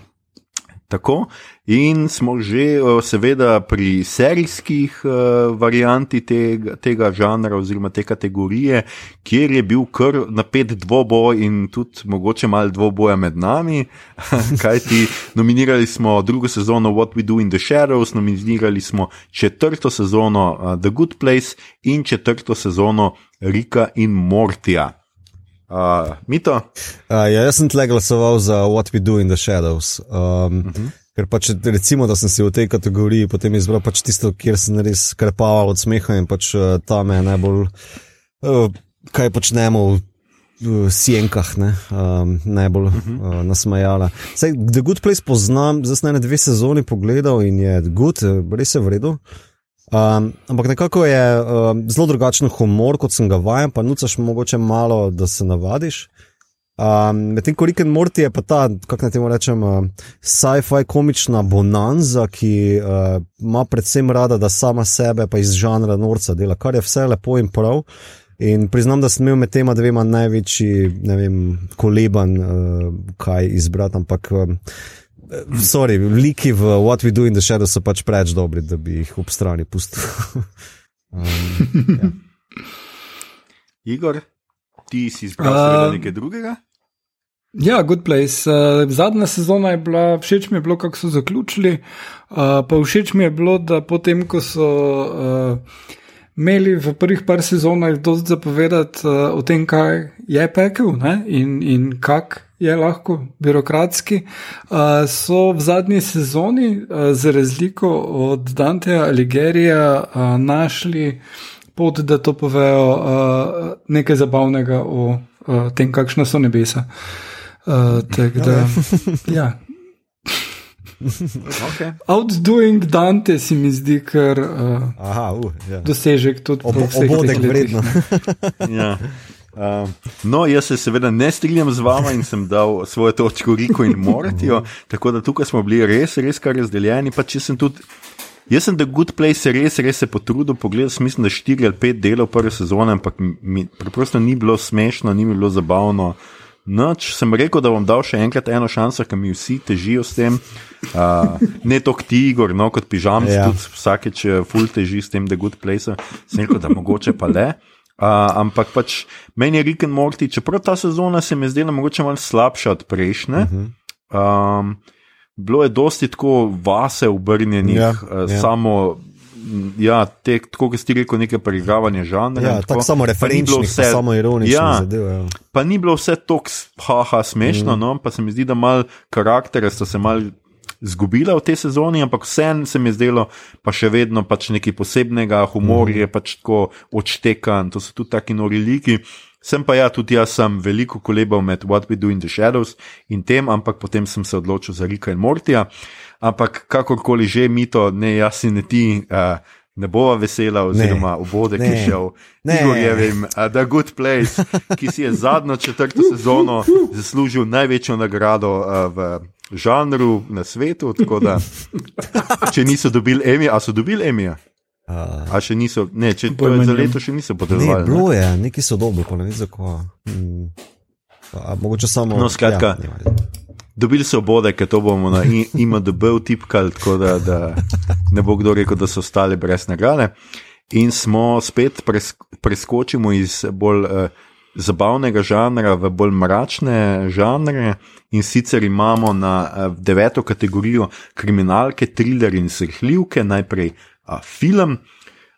Tako. In smo že, seveda, pri serijskih uh, varianti tega, tega žanra oziroma te kategorije, kjer je bil kar napet dvoboj in tudi mogoče malo dvoboja med nami. Kajti nominirali smo drugo sezono What We Do in the Shadows, nominirali smo četrto sezono uh, The Good Place in četrto sezono Rika in Mortija. Uh, Mito?
Uh, ja, jaz sem tle glasoval za What We Do in the Shadows. Um, uh -huh. Ker pač recimo, da sem si v tej kategoriji potem izbral pač tisto, kjer sem res krepaval od smeha in pač uh, ta me je najbolj, uh, kaj počnemo v sjenkah, ne, um, najbolj uh, nasmejala. Sej, The Good Place poznam, zdaj sem na dve sezoni pogledal in je good, eh, res je v redu. Um, ampak nekako je um, zelo drugačen humor, kot sem ga vajen, pa nucaš mogoče malo, da se navadiš. Um, Medtem ko Rick and Morty je pa ta, kako naj temu rečem, uh, sci-fi komična bonanza, ki uh, ima predvsem rada, da sama sebe pa iz žanra norca dela, kar je vse lepo in prav. In priznam, da sem imel med tema dvema največji, ne vem, koleban, uh, kaj izbrati, ampak. Um, Sorry, liki v What We Do in the Shadows so pač preveč dobri, da bi jih ob strani pustil. um, ja.
Igor, ti si izbral uh, nekaj drugega?
Ja, Good Place. Uh, zadnja sezona je bila, všeč mi je bilo, kako so zaključili. Uh, pa všeč mi je bilo, da potem, ko so uh, imeli v prvih par sezonah dosti zapovedati uh, o tem, kaj je pekel ne? in, in kak je lahko birokratski, uh, so v zadnji sezoni, uh, za razliko od Danteja ali Gerija, uh, našli pot, da to povejo uh, nekaj zabavnega o uh, tem, kakšna so nebesa. Uh, tak, da, ja.
Okay.
Outdoing Dante se mi zdi, ker uh,
Aha, uh, ja.
dosežek tudi
Ob,
po vseh
obodek vredno.
Ja. Uh, no, jaz se seveda ne strinjam z vama in sem dal svojo točko Riku in Mortijo, tako da tukaj smo bili res, res kar razdeljeni. Pa če sem tudi, jaz sem The Good Place res, res se potrudil, pogledal sem, mislim, da štiri ali pet delov prve sezone, ampak mi preprosto ni bilo smešno, ni mi bilo zabavno. Noč sem rekel, da bom dal še enkrat eno šanso, ker mi vsi težijo s tem. Uh, ne toliko ti, Igor, no, kot pižam, ja. Tudi vsakeč eh, full teži s tem, da je good place. Sem rekel, da mogoče pa le. Uh, ampak pač meni je Rick and Morty, čeprav ta sezona se mi je zdela mogoče malo slabša od prejšnje. Um, bilo je dosti tako vase obrnjenih,
Ja,
uh,
ja.
samo. Ja, te, tako kot si rekel, neke preigravanje žanra.
Ja, tako samo referenčnih, pa samo ironičnih
Ja.
zadev. Ja.
Pa ni bilo vse tako haha smešno, mm. no, pa se mi zdi, da mal karaktere so se mal zgubila v tej sezoni, ampak vseeno se mi je zdelo, pa še vedno pač nekaj posebnega, humor mm. je pač tako odštekan, to so tudi taki nori liki. Sem pa ja, tudi jaz sem veliko kolebal med What We Do in the Shadows in tem, ampak potem sem se odločil za Rika in Mortija. Ampak kakorkoli že, mi to, ne jaz in ne ti. Uh, Ne bova vesela, oziroma obode, ki je
Ne.
šel
Ne.
Igorjevim, uh, The Good Place, ki si je zadnjo četrto sezono zaslužil največjo nagrado uh, v žanru na svetu. Tako da, če niso dobili Emija, a so dobili Emija?
Uh,
A še niso, ne, če to
Pojma
je za leto še niso
ne,
podeljevali. ne?
bilo je, neki so dobri, pa ne vem zakaj. Hmm. A, mogoče samo.
No, skratka.
Ja.
Dobili so obode, ker to bomo na IMDB vtipkali, tako da, da ne bo kdo rekel, da so ostali brez nagrade. In smo spet pres, preskočimo iz bolj uh, zabavnega žanra v bolj mračne žanre. In sicer imamo na uh, deveto kategorijo kriminalke, thriller in srhljivke, najprej uh, film.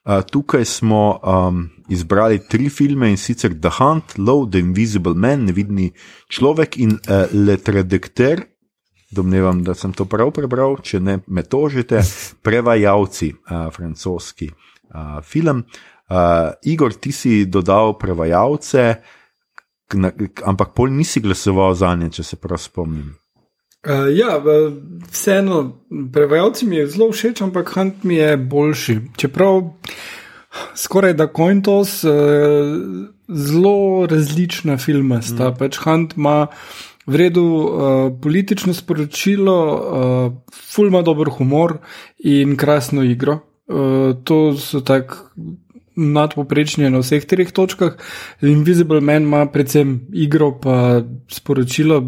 Uh, tukaj smo um, izbrali tri filme in sicer The Hunt, Low, The Invisible Man, nevidni človek in uh, Le Tradekter. Domnevam, da sem to prav prebral, če ne me tožite, prevajalci, uh, francoski uh, film. Uh, Igor, ti si dodal prevajalce, na, ampak pol nisi glasoval za nje, če se prav spomnim.
Uh, ja, vseeno, prevajalci mi je zelo všeč, ampak Hunt mi je boljši. Čeprav skoraj da Cointos, uh, zelo različna filma sta. Mm. Pač Hunt ima v redu uh, politično sporočilo, uh, ful ima dober humor in krasno igro. Uh, to so tako nadpoprečni na vseh treh točkah. Invisible Man ima predvsem igro, pa sporočilo,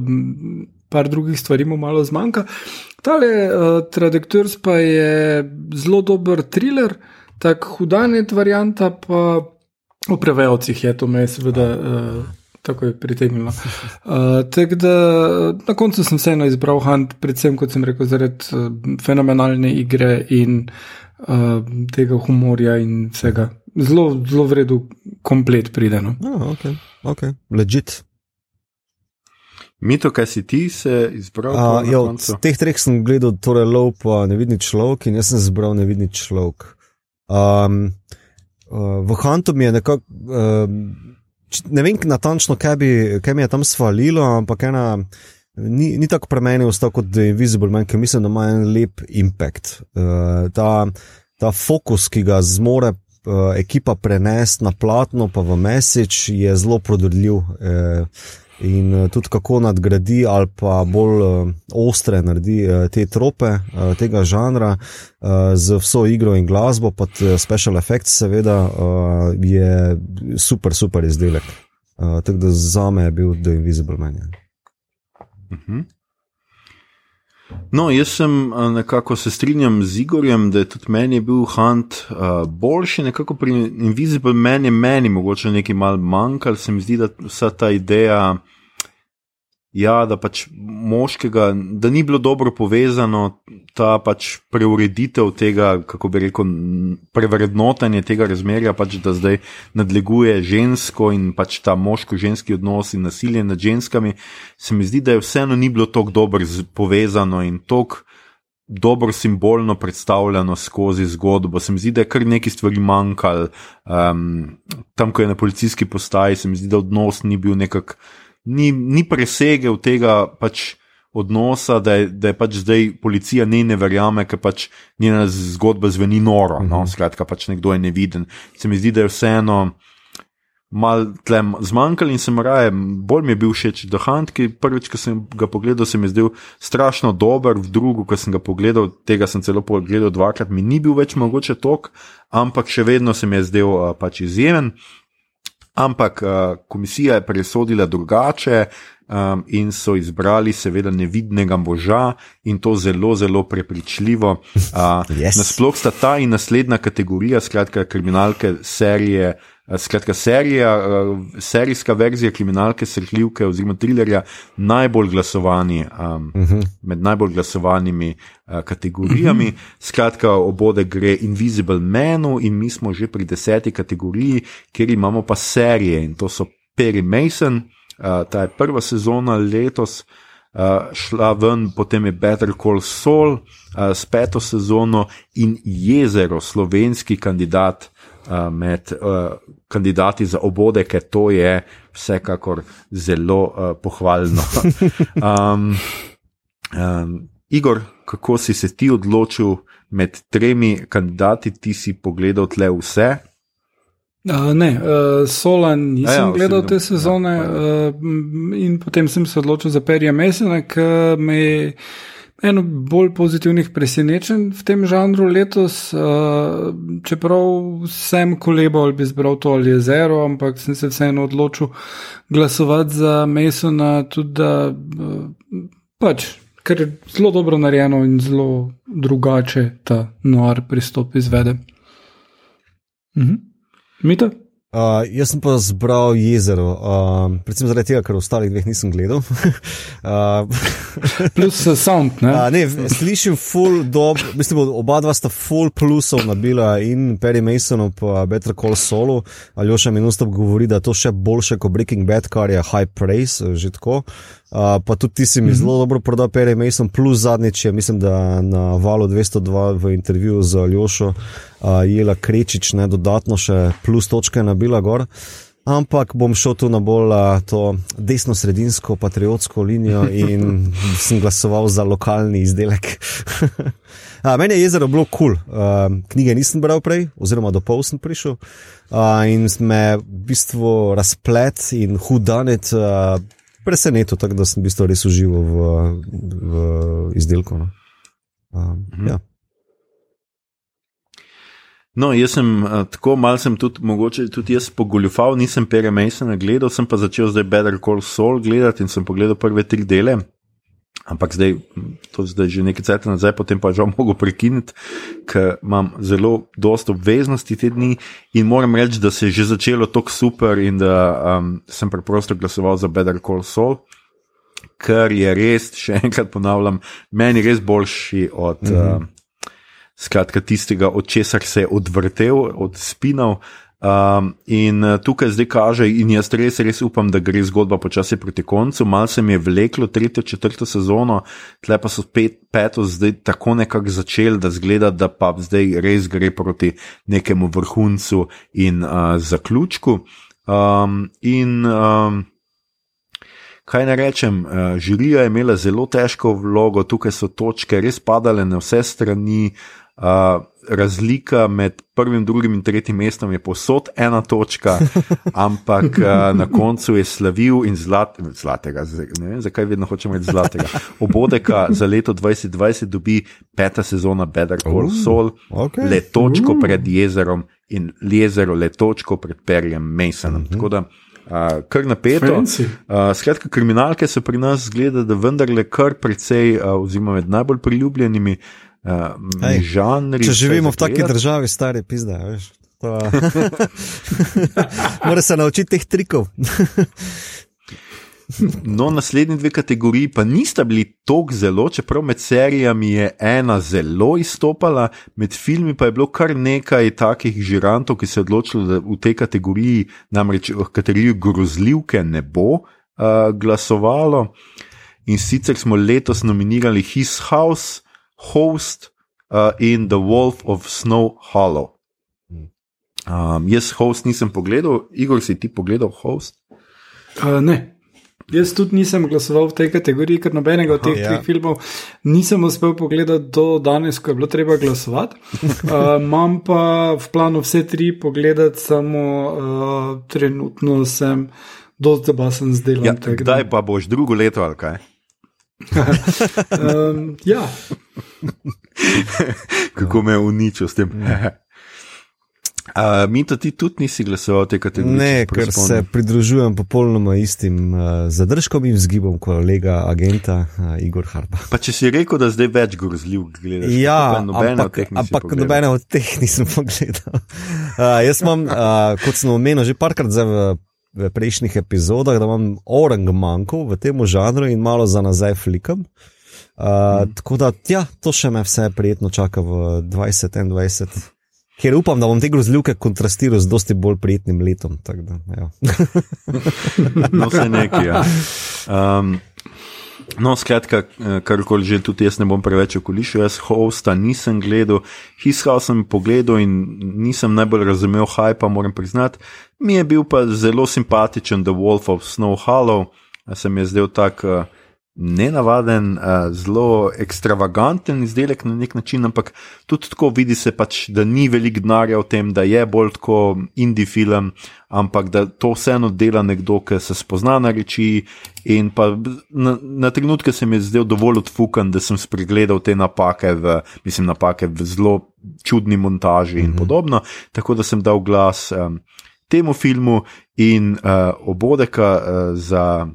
par drugih stvari mu malo zmanjka. Tale uh, Trajectors pa je zelo dober thriller, tako hudanet varianta, pa o prevajalcih je to me seveda. Uh, Tako je pritegnilo. Uh, tako da na koncu sem vseeno izbral Hunt, predvsem, kot sem rekel, zaradi uh, fenomenalne igre in uh, tega humorja in vsega. Zelo, zelo v redu, komplet prideno.
Ja, ok, ok, legit.
Mito, kaj si ti se izbral?
Uh,
koncu?
od teh treh sem gledal, torej lov pa nevidni človek in jaz sem zbral nevidni človek. Um, uh, v Huntu mi je nekako, um, ne vem natančno, kaj, bi, kaj mi je tam svalilo, ampak ena. Ni, ni tako pri meni ostal kot The Invisible Man, ki mislim, da ima en lep impact. Uh, ta, ta fokus, ki ga zmore uh, ekipa prenesti na platno, pa v message, je zelo prodorljiv. Uh, in uh, tudi kako nadgradi ali pa bolj uh, ostre naredi uh, te trope uh, tega žanra uh, z vso igro in glasbo, pa t- special effects, seveda, uh, je super, super izdelek. Uh, tako da za me je bil The Invisible Man. ja.
Mhm. No, jaz sem a, nekako se strinjam z Igorjem, da je tudi meni je bil Hunt uh, boljši, nekako pri Invisible je meni mogoče nekaj mal manjkalo, se mi zdi, da vsa ta ideja, ja, da pač moškega, da ni bilo dobro povezano, ta pač preureditev tega, kako bi rekel, prevrednotenje tega razmerja, pač da zdaj nadleguje žensko in pač ta moško-ženski odnos in nasilje nad ženskami, se mi zdi, da je vseeno ni bilo tako dobro povezano in tako dobro simbolno predstavljeno skozi zgodbo. Se mi zdi, da je kar nekaj stvari manjkalo. Um, tam, ko je na policijski postaji, se mi zdi, da odnos ni bil nekako, ni, ni presegel tega pač. Odnosa, da je, da je pač zdaj policija ne, ne verjame, ker pač njena zgodba zveni noro. No? Skratka, pač nekdo je neviden. Se mi zdi, da je vseeno mal tlem zmanjkalo in sem raje, bolj mi je bil všeč The Hunt, ki prvič, ko sem ga pogledal, se mi je zdel strašno dober, v drugo, ko sem ga pogledal, tega sem celo pogledal dvakrat, mi ni bil več mogoče tok, ampak še vedno se mi je zdel uh, pač izjemen. Ampak uh, komisija je presodila drugače um, in so izbrali, seveda, nevidnega moža in to zelo, zelo prepričljivo. Uh,
Yes.
Nasploh sta ta in naslednja kategorija, skratka, kriminalke serije. Eh, Skratka, serija, eh, serijska verzija kriminalke, srhljivke oziroma trilerja, najbolj glasovani, um, uh -huh. med najbolj glasovanimi uh, kategorijami. Uh -huh. Skratka, obode gre Invisible Manu in mi smo že pri deseti kategoriji, kjer imamo pa serije in to so Perry Mason, uh, ta je prva sezona letos. Uh, šla ven, potem je Better Call Saul uh, s peto sezono in Jezero, slovenski kandidat med uh, kandidati za obode, ker to je vsekakor zelo uh, pohvalno. um, um, Igor, kako si se ti odločil med tremi kandidati, ti si pogledal tle vse?
Uh, ne, uh, Sola nisem
A ja,
ja, gledal te
ne-
sezone
ja,
uh, in potem sem se odločil za Perija Mesena, ki me je eno bolj pozitivnih presenečenj v tem žanru letos. Uh, čeprav sem kolebal, ali bi izbral to ali je zero, ampak sem se vseeno odločil glasovati za Mesona, tudi da uh, pač. Ker je zelo dobro narejeno in zelo drugače ta noir pristop izvede. Mhm. Mita?
Uh, jaz sem pa zbral jezero, uh, predvsem zaradi tega, ker ostalih dveh nisem gledal. uh,
Plus uh, sound, ne?
A, ne, slišim full dob, mislim, oba dva sta full plusov nabila in Perry Masonu pa Better Call Solo. Aljoša mi nustop govori, da je to še boljše kot Breaking Bad, kar je high praise, eh, že tako. Uh, pa tudi ti si mi zelo dobro prodal Perry Mason, plus zadnjič mislim, da na valu 202 v intervjuju z Aljošo uh, Jela Krečič, ne dodatno še plus točke nabila gor. ampak bom šel tu na bolj uh, to desno-sredinsko, patriotsko linijo in sem glasoval za lokalni izdelek. uh, meni je jezero bilo kul, cool. uh, knjige nisem bral prej, oziroma do pol sem prišel uh, in me v bistvu razplet in hudanet. Uh, Presenečen, tako da sem v bistvu res užival v, v izdelku. No. Um, mhm. ja.
No, jaz sem uh, tako malce tudi, mogoče tudi jaz pogoljufal, nisem Pere Masona gledal, sem pa začel zdaj Better Call Saul gledati in sem pogledal prve tri dele. Ampak zdaj, to je zdaj že nekaj časa nazaj, potem pa žal mogo prekiniti, ker imam zelo dosto obveznosti te dni in moram reči, da se je že začelo tako super in da um, sem preprosto glasoval za Better Call Saul, ker je res, še enkrat ponavljam, meni res boljši od. -hmm. uh, skratka, tistega, od česar se je odvrtel, od spinov. Um, in uh, tukaj zdaj kaže, in jaz res, res upam, da gre zgodba počasi proti koncu. Mal se mi je vleklo tretjo, četrto sezono, tle pa so pet, peto zdaj tako nekako začeli, da zgleda, da pa zdaj res gre proti nekemu vrhuncu in uh, zaključku. Um, in um, kaj ne rečem, uh, žirija je imela zelo težko vlogo, tukaj so točke res padale na vse strani. Uh, razlika med prvim, drugim in tretjim mestom je posod ena točka, ampak uh, na koncu je slavil in zlat, zlatega, ne vem, zakaj vedno hočemo reči zlatega. Obodeka za leto 2020 dobi peta sezona Better Call Saul, okay. le točko uh. pred jezerom in jezero le točko pred perjem Masonom. Uh -huh. Tako da. Uh, kar napeto. Uh, skratka, kriminalke so pri nas zgleda, da vendarle kar precej, uh, oziroma med najbolj priljubljenimi, uh, uh, žanri.
Če živimo v taki državi, stari pizda, veš. Mora se naučiti teh trikov.
no, naslednji dve kategoriji pa nista bili tako zelo, čeprav med serijami je ena zelo izstopala, med filmi pa je bilo kar nekaj takih žirantov, ki se je odločilo, da v tej kategoriji, namreč v kategoriji grozljivke, ne bo uh, glasovalo. In sicer smo letos nominirali His House, Host uh, in The Wolf of Snow Hollow. Um, jaz host nisem pogledal, Igor, si ti pogledal host?
Uh, ne. Jaz tudi nisem glasoval v tej kategoriji, ker nobenega od teh ja. filmov nisem uspel pogledati do danes, ko je bilo treba glasovati. Uh, imam pa v planu vse tri pogledati, samo uh, trenutno sem dosti zabasen z delom.
Ja, kdaj pa boš drugo leto ali kaj?
Um, ja.
Kako me je uničil s tem? Uh, mi to ti tudi nisi glasoval, te kategorije?
Ne, ker se pridružujem popolnoma istim uh, zadržkom in zgibom kolega agenta uh, Igor Harba.
Pa če si rekel, da zdaj več grozljiv gledaš,
ja, ampak, ampak nobene od teh nisem pogledal. Uh, jaz imam, uh, kot sem omenil, že parkrat v v prejšnjih epizodah, da imam orang manjko v tem žanru in malo za nazaj flikam. Uh, mm. Tako da, ja, to še me vse prijetno čaka v 2021, ker upam, da bom te grozljivke kontrastiral z dosti bolj prijetnim letom. Da, ja.
no, vse nekaj. Ja. Um, No, skratka, eh, karkoli že tudi jaz ne bom preveč okolišil, jaz hosta nisem gledal, hiskal sem pogledal in nisem najbolj razumel hajpa, moram priznati. Mi je bil pa zelo simpatičen The Wolf of Snow Hollow, se mi je zdel tak. Uh, nenavaden, uh, zelo ekstravaganten izdelek na nek način, ampak tudi tako vidi se pač, da ni veliko denarja v tem, da je bolj kot indie film, ampak da to vseeno dela nekdo, ki se spozna na reči. In pa na, na trenutke se mi je zdel dovolj odfukan, da sem spregledal te napake, v, mislim, napake v zelo čudni montaži in -hmm. podobno. Tako da sem dal glas um, temu filmu in uh, obodeka uh, za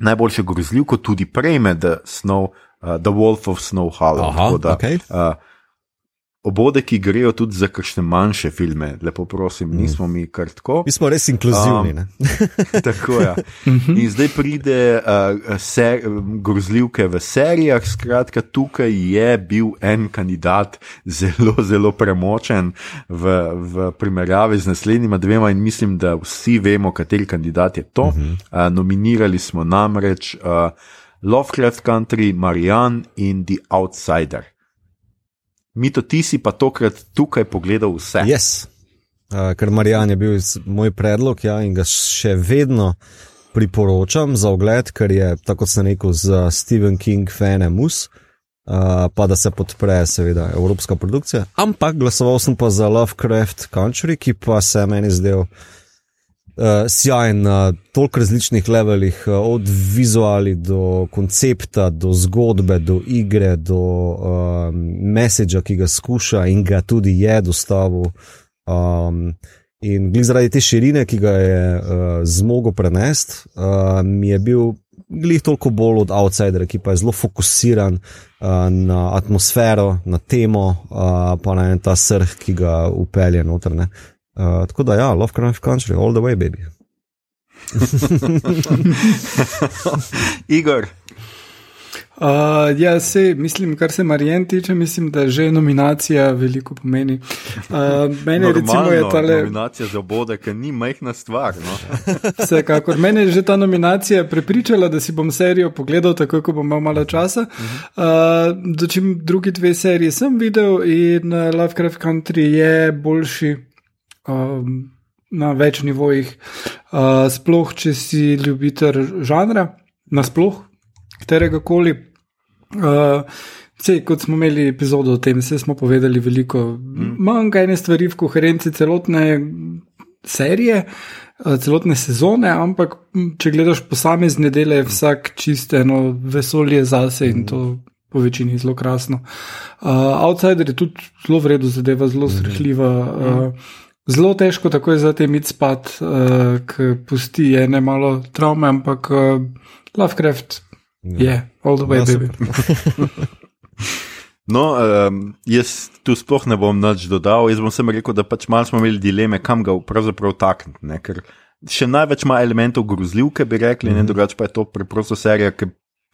najboljše grozljivko tudi prejme The, Snow, uh, The Wolf of Snow Hollow.
Aha, da, okay. uh,
Obodeki grejo tudi za kakšne manjše filme, lepo prosim, mm. nismo mi kar tako.
Mi smo res inkluzivni. Um,
tako je. Ja. Mhm. In zdaj pride uh, ser, grozljivke v serijah. Skratka, tukaj je bil en kandidat zelo, zelo premočen v, v primerjavi z naslednjima dvema, in mislim, da vsi vemo, kateri kandidat je to. Mm -hmm. uh, nominirali smo namreč uh, Lovecraft Country, Marianne in The Outsider. Mito, ti si pa tokrat tukaj pogledal vse.
Yes. uh, ker Marijan je bil moj predlog ja, in ga še vedno priporočam za ogled, ker je, tako kot sem rekel, za Stephen King fane mus, uh, pa da se podpre, seveda, evropska produkcija. Ampak glasoval sem pa za Lovecraft Country, ki pa se meni zdel. Uh, sjajen na toliko različnih levelih, uh, od vizuali do koncepta, do zgodbe, do igre, do uh, messagea, ki ga skuša in ga tudi je dostavil. Um, In zaradi te širine, ki ga je uh, zmogel prenesti, uh, mi je bil glih toliko bolj od outsidera, ki pa je zelo fokusiran uh, na atmosfero, na temo, uh, pa na en ta srh, ki ga upelje noter. Uh, tako da, ja, Lovecraft Country, all the way, baby.
Igor.
Uh, ja, se, mislim, kar se Marijan tiče, mislim, da že nominacija veliko pomeni. Uh, mene
Normalno,
recimo je tale.
Nominacija za obode, ki ni majhna stvar. No?
Vsekakor, mene je že ta nominacija prepričala, da si bom serijo pogledal, tako ko bom imel malo časa. Uh, Dočim drugi dve seriji sem videl in Lovecraft Country je boljši. Um, Na več nivojih, uh, sploh če si ljubitelj žanra, nasploh, katerega koli. Uh, Vse, kot smo imeli epizodo o tem, vse smo povedali veliko. Mm. Manjka ene stvari v koherenci celotne serije, uh, celotne sezone, ampak če gledaš posamezne dele, je vsak čist eno vesolje zase in to po večini zelo krasno. Uh, outsider je tudi zelo vredno zadeva, zelo srhljiva. Uh, Zelo težko tako je za te mit spad, uh, ki pusti ene malo travme, ampak uh, Lovecraft je, yeah, all the way,
Ja,
baby.
No, um, jaz tu sploh ne bom nič dodal. Jaz bom samo rekel, da pač malo smo imeli dileme, kam ga pravzaprav takniti. Ker še največ ima elementov grozljivke, bi rekli, mm -hmm. ne drugače pa je to preprosto serija, ki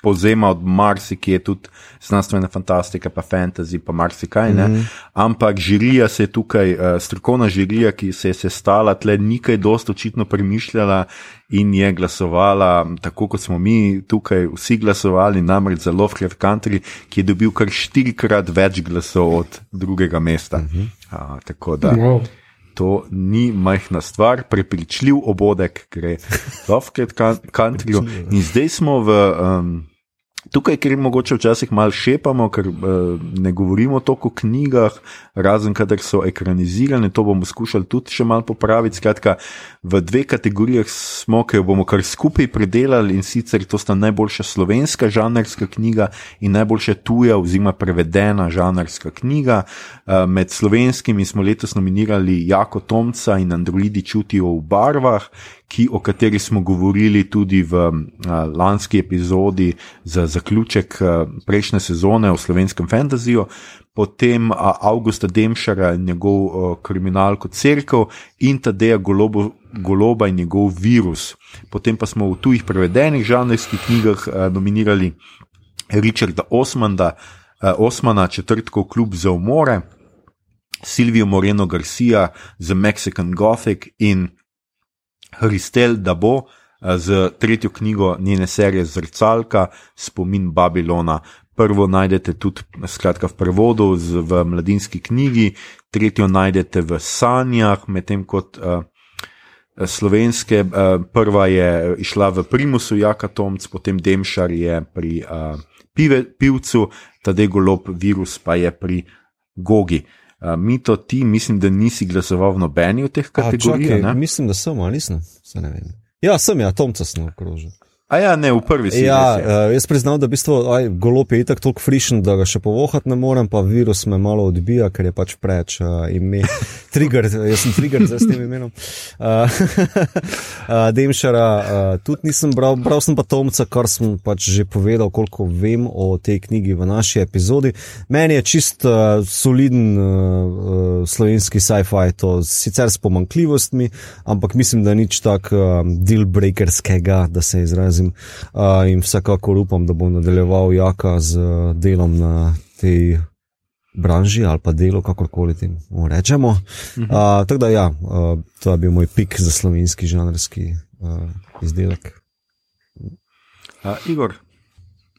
povzema od marsikje tudi znanstvene fantastike, pa fantasy, pa marsikaj. Mm -hmm. Ampak žirija se je tukaj, uh, strokovna žirija, ki se je sestala, tle nekaj dosto očitno premišljala in je glasovala, tako kot smo mi tukaj vsi glasovali, namreč za Lovecraft Country, ki je dobil kar štirikrat več glasov od drugega mesta. Mm -hmm. uh, tako da.
Wow.
To ni majhna stvar, prepričljiv obodek gre Lovecraft Country. In zdaj smo v. Um, Tukaj, ker mogoče včasih malo šepamo, ker uh, ne govorimo toliko o knjigah, razen kadar so ekranizirane, to bomo skušali tudi še malo popraviti. Skratka, v dveh kategorijah smo, ki jo bomo kar skupaj predelali in sicer to sta najboljša slovenska žanrska knjiga in najboljša tuja oziroma prevedena žanrska knjiga. Uh, med slovenskimi smo letos nominirali Jako Tomca in Androidi čutijo v barvah ki, o kateri smo govorili tudi v uh, lanski epizodi za zaključek uh, prejšnje sezone o slovenskem fantasyju, potem uh, Augusta Demšara in njegov uh, kriminal kot crkv in Tadeja Golobo, Goloba in njegov virus. Potem pa smo v tujih prevedenih žanrskih knjigah nominirali Richarda Osmanda, Osmana, četrtkov klub za umore. Silvijo Moreno Garcia z Mexican Gothic in Hristel Dabo z tretjo knjigo njene serije Zrcalka, Spomin Babilona. Prvo najdete tudi skratka, v prevodu z, v mladinski knjigi, tretjo najdete v Sanjah, medtem kot uh, slovenske. Uh, prva je išla v Primusu, Jaka Tomc, potem Demšar je pri uh, pive, pivcu, tadej golob virus pa je pri Gogi. Uh, Mito, ti mislim, da nisi glasoval v nobeni od teh kategorij.
A, čakaj, mislim, da sem, ali nisem. Se ne vem. Ja, sem, ja, Tomca sem okrožil.
A ja, ne, v prvi si.
Ja, uh, jaz priznam, da v bistvu, aj, golop je toliko frišen, da ga še povohati ne morem, pa virus me malo odbija, ker je pač preč uh, ime. Trigger, jaz sem trigger s tem imenom. Uh, uh, Demšara uh, tudi nisem bral, bral sem pa Tomca, kar sem pač že povedal, koliko vem o tej knjigi v naši epizodi. Meni je čist uh, soliden uh, uh, slovenski sci-fi, to sicer s pomankljivostmi, ampak mislim, da nič tak uh, deal breakerskega, da se izrazim. Uh, in vsekakor upam, da bom nadaljeval jaka z uh, delom na tej branži ali pa delo, kakorkoli temu rečemo. Uh, tako da, ja, uh, to je bil moj pik za slovenski žanrski uh, izdelek.
A, Igor,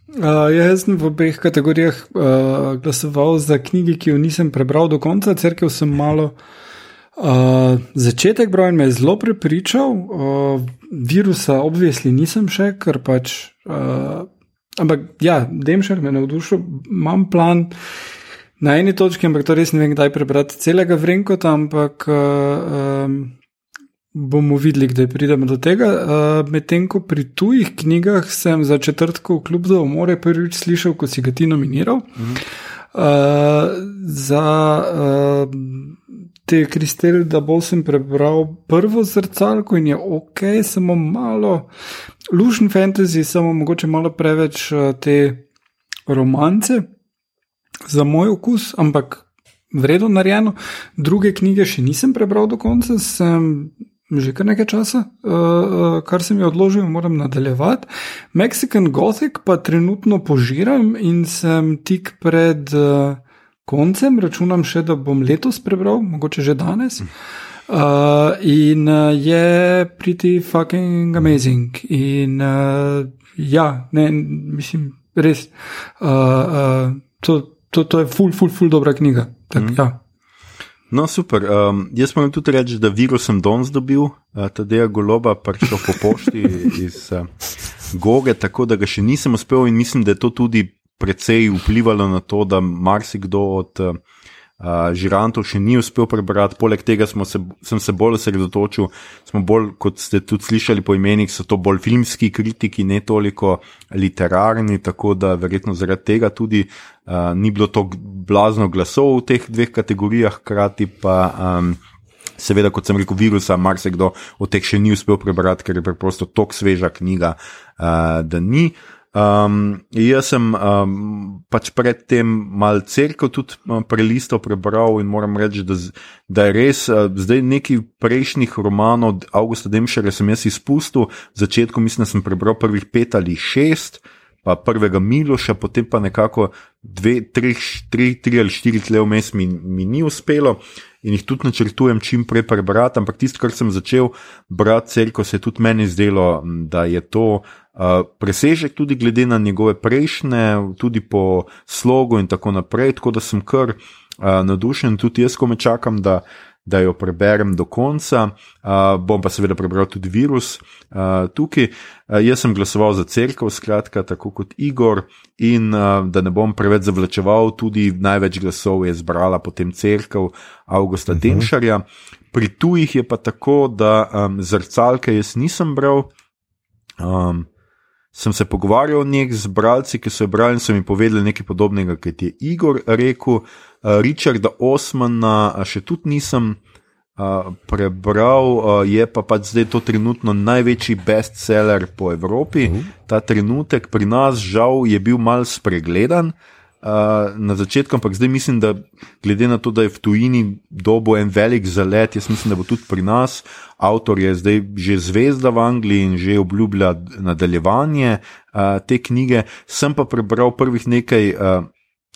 Uh, jaz sem v obeh kategorijah uh, glasoval za knjigi, ki jo nisem prebral do konca, crkv sem malo Uh, začetek broja me je zelo prepričal, uh, virusa obvesli nisem še, ker pač. Uh, ampak ja, Demšer me je navdušil, imam plan na eni točki, ampak to res ne vem, kdaj prebrati celega Vrenkota, ampak uh, um, bomo videli, kdaj pridemo do tega. Uh, Medtem ko pri tujih knjigah sem za četrtko v klub za umore prvič slišal, ko si ga ti nominiral. Mhm. Uh, za uh, te kristalje, da bolj sem prebral prvo zrcalko in je ok, samo malo, lušen fantasy, samo mogoče malo preveč uh, te romance za moj okus, ampak vredno narejeno. Druge knjige še nisem prebral do konca, sem. Že kar nekaj časa, uh, kar sem jih odložil, moram nadaljevati. Mexican Gothic pa trenutno požiram in sem tik pred uh, koncem, računam še, da bom letos prebral, mogoče že danes. Uh, in uh, je pretty fucking amazing. In uh, ja, ne, mislim, res. Uh, uh, to, to, to je full, full, full dobra knjiga. Tak, mm. ja.
No, super. Um, jaz moram tudi reči, da virus sem danes dobil, uh, je goloba prišel po pošti iz uh, Goge, tako da ga še nisem uspel in mislim, da je to tudi precej vplivalo na to, da marsikdo od uh, žirantov še ni uspel prebrati. Poleg tega se, sem se bolj osredotočil, smo bolj, kot ste tudi slišali po imenih, so to bolj filmski kritiki, ne toliko literarni, tako da verjetno zaradi tega tudi uh, ni bilo tako blazno glasov v teh dveh kategorijah, hkrati pa. Um, Seveda, kot sem rekel, virusa, marsikdo od teh še ni uspel prebrati, ker je preprosto tako sveža knjiga, uh, da ni. Uh, Um, jaz sem um, pač predtem mal crkvo tudi um, prelistal, prebral in moram reči, da, da je res uh, zdaj neki prejšnjih romanov od Augusta Demšera sem jaz izpustil. V začetku mislim, da sem prebral prvih pet ali šest, pa prvega Miloša, potem pa nekako dve, tri, tri, tri ali štiri tle vmes mi, mi ni uspelo. In jih tudi načrtujem čim prej prebrati, ampak tisto, kar sem začel brati, crkvo, se je tudi meni zdelo, da je to presežek tudi glede na njegove prejšnje, tudi po slogu in tako naprej, tako da sem kar uh, nadušen, tudi jaz, ko me čakam, da, da jo preberem do konca. Uh, bom pa seveda prebral tudi virus uh, tukaj. Uh, jaz sem glasoval za crkvo, skratka, tako kot Igor, in uh, da ne bom preveč zavlačeval, tudi največ glasov je zbrala potem crkva Augusta uh mhm. -huh. Demšarja. Pri tujih je pa tako, da um, zrcalke jaz nisem bral. Um, sem se pogovarjal z bralci, ki so jo brali in so mi povedali nekaj podobnega, kot je Igor rekel. Uh, Richarda Osmana še tudi nisem uh, prebral, uh, je pa pač zdaj to trenutno največji bestseller po Evropi. Uh -huh. Ta trenutek pri nas, žal, je bil mal spregledan. Uh, na začetku, ampak zdaj mislim, da glede na to, da je v tujini dobo en velik zalet, jaz mislim, da bo tudi pri nas. Avtor je zdaj že zvezda v Angliji in že obljublja nadaljevanje uh, te knjige. Sem pa prebral prvih nekaj uh,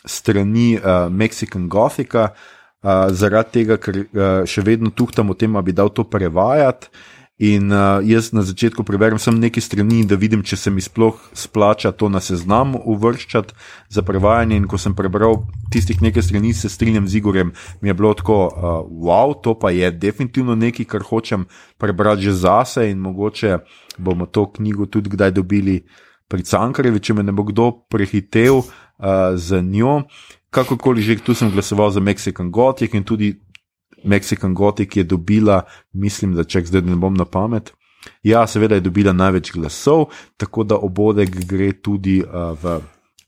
strani uh, Mexican Gothica, uh, zaradi tega, ker uh, še vedno tuhtam o tem, da bi dal to prevajati. In uh, jaz na začetku preberem samo nekaj strani, da vidim, če se mi sploh splača to na seznam uvrščati za prevajanje. In ko sem prebral tistih nekaj strani, se strinjam z Igorjem, mi je bilo tako, uh, wow, to pa je definitivno nekaj, kar hočem prebrati že zase in mogoče bomo to knjigo tudi kdaj dobili pri Cankarjevi, če me ne bo kdo prehitev uh, za njo. Kakorkoli že tu sem glasoval za Mexican Gothic in tudi Mexican Gothic je dobila, mislim, da če zdaj ne bom na pamet. Ja, seveda je dobila največ glasov, tako da obodek gre tudi uh, v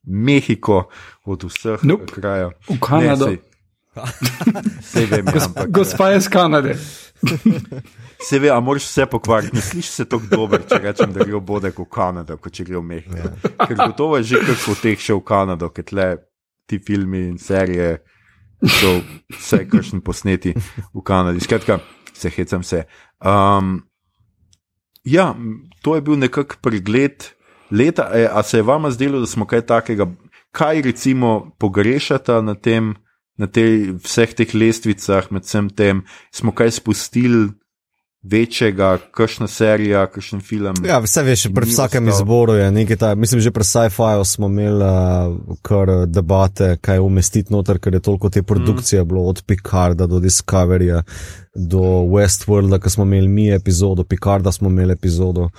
Mehiko, od vseh
nope.
krajev.
V Kanado.
Vse vem, ja, ampak.
Gospa je iz Kanade.
Se ve, a moraš vse pokvariti. Ne slišiš se tako dobro, če rečem, da gre obodek v Kanado, kot če gre v Mehiko. Ja. Ker gotovo je že kako teh še v Kanado, ker tle ti filmi in serije so vse, sem posneti v Kanadi. Skratka, se hecam se. Um, ja, to je bil nekakšen pregled leta. E, a se je vama zdelo, da smo kaj takega, kaj recimo pogrešata na tem? Na tej, vseh teh lestvicah, med vsem tem, smo kaj spustili, večjega, kakšna serija, kakšen film.
Ja, vse veš, pri vsakem ostal. izboru je nekaj takega. Mislim, že pri sci-fiu smo imeli uh, kar debate, kaj umestiti noter, ker je toliko te produkcije mm. bilo od Picarda do Discoveryja. do Westworlda, ki smo imeli mi epizodo, Picarda smo imeli epizodo.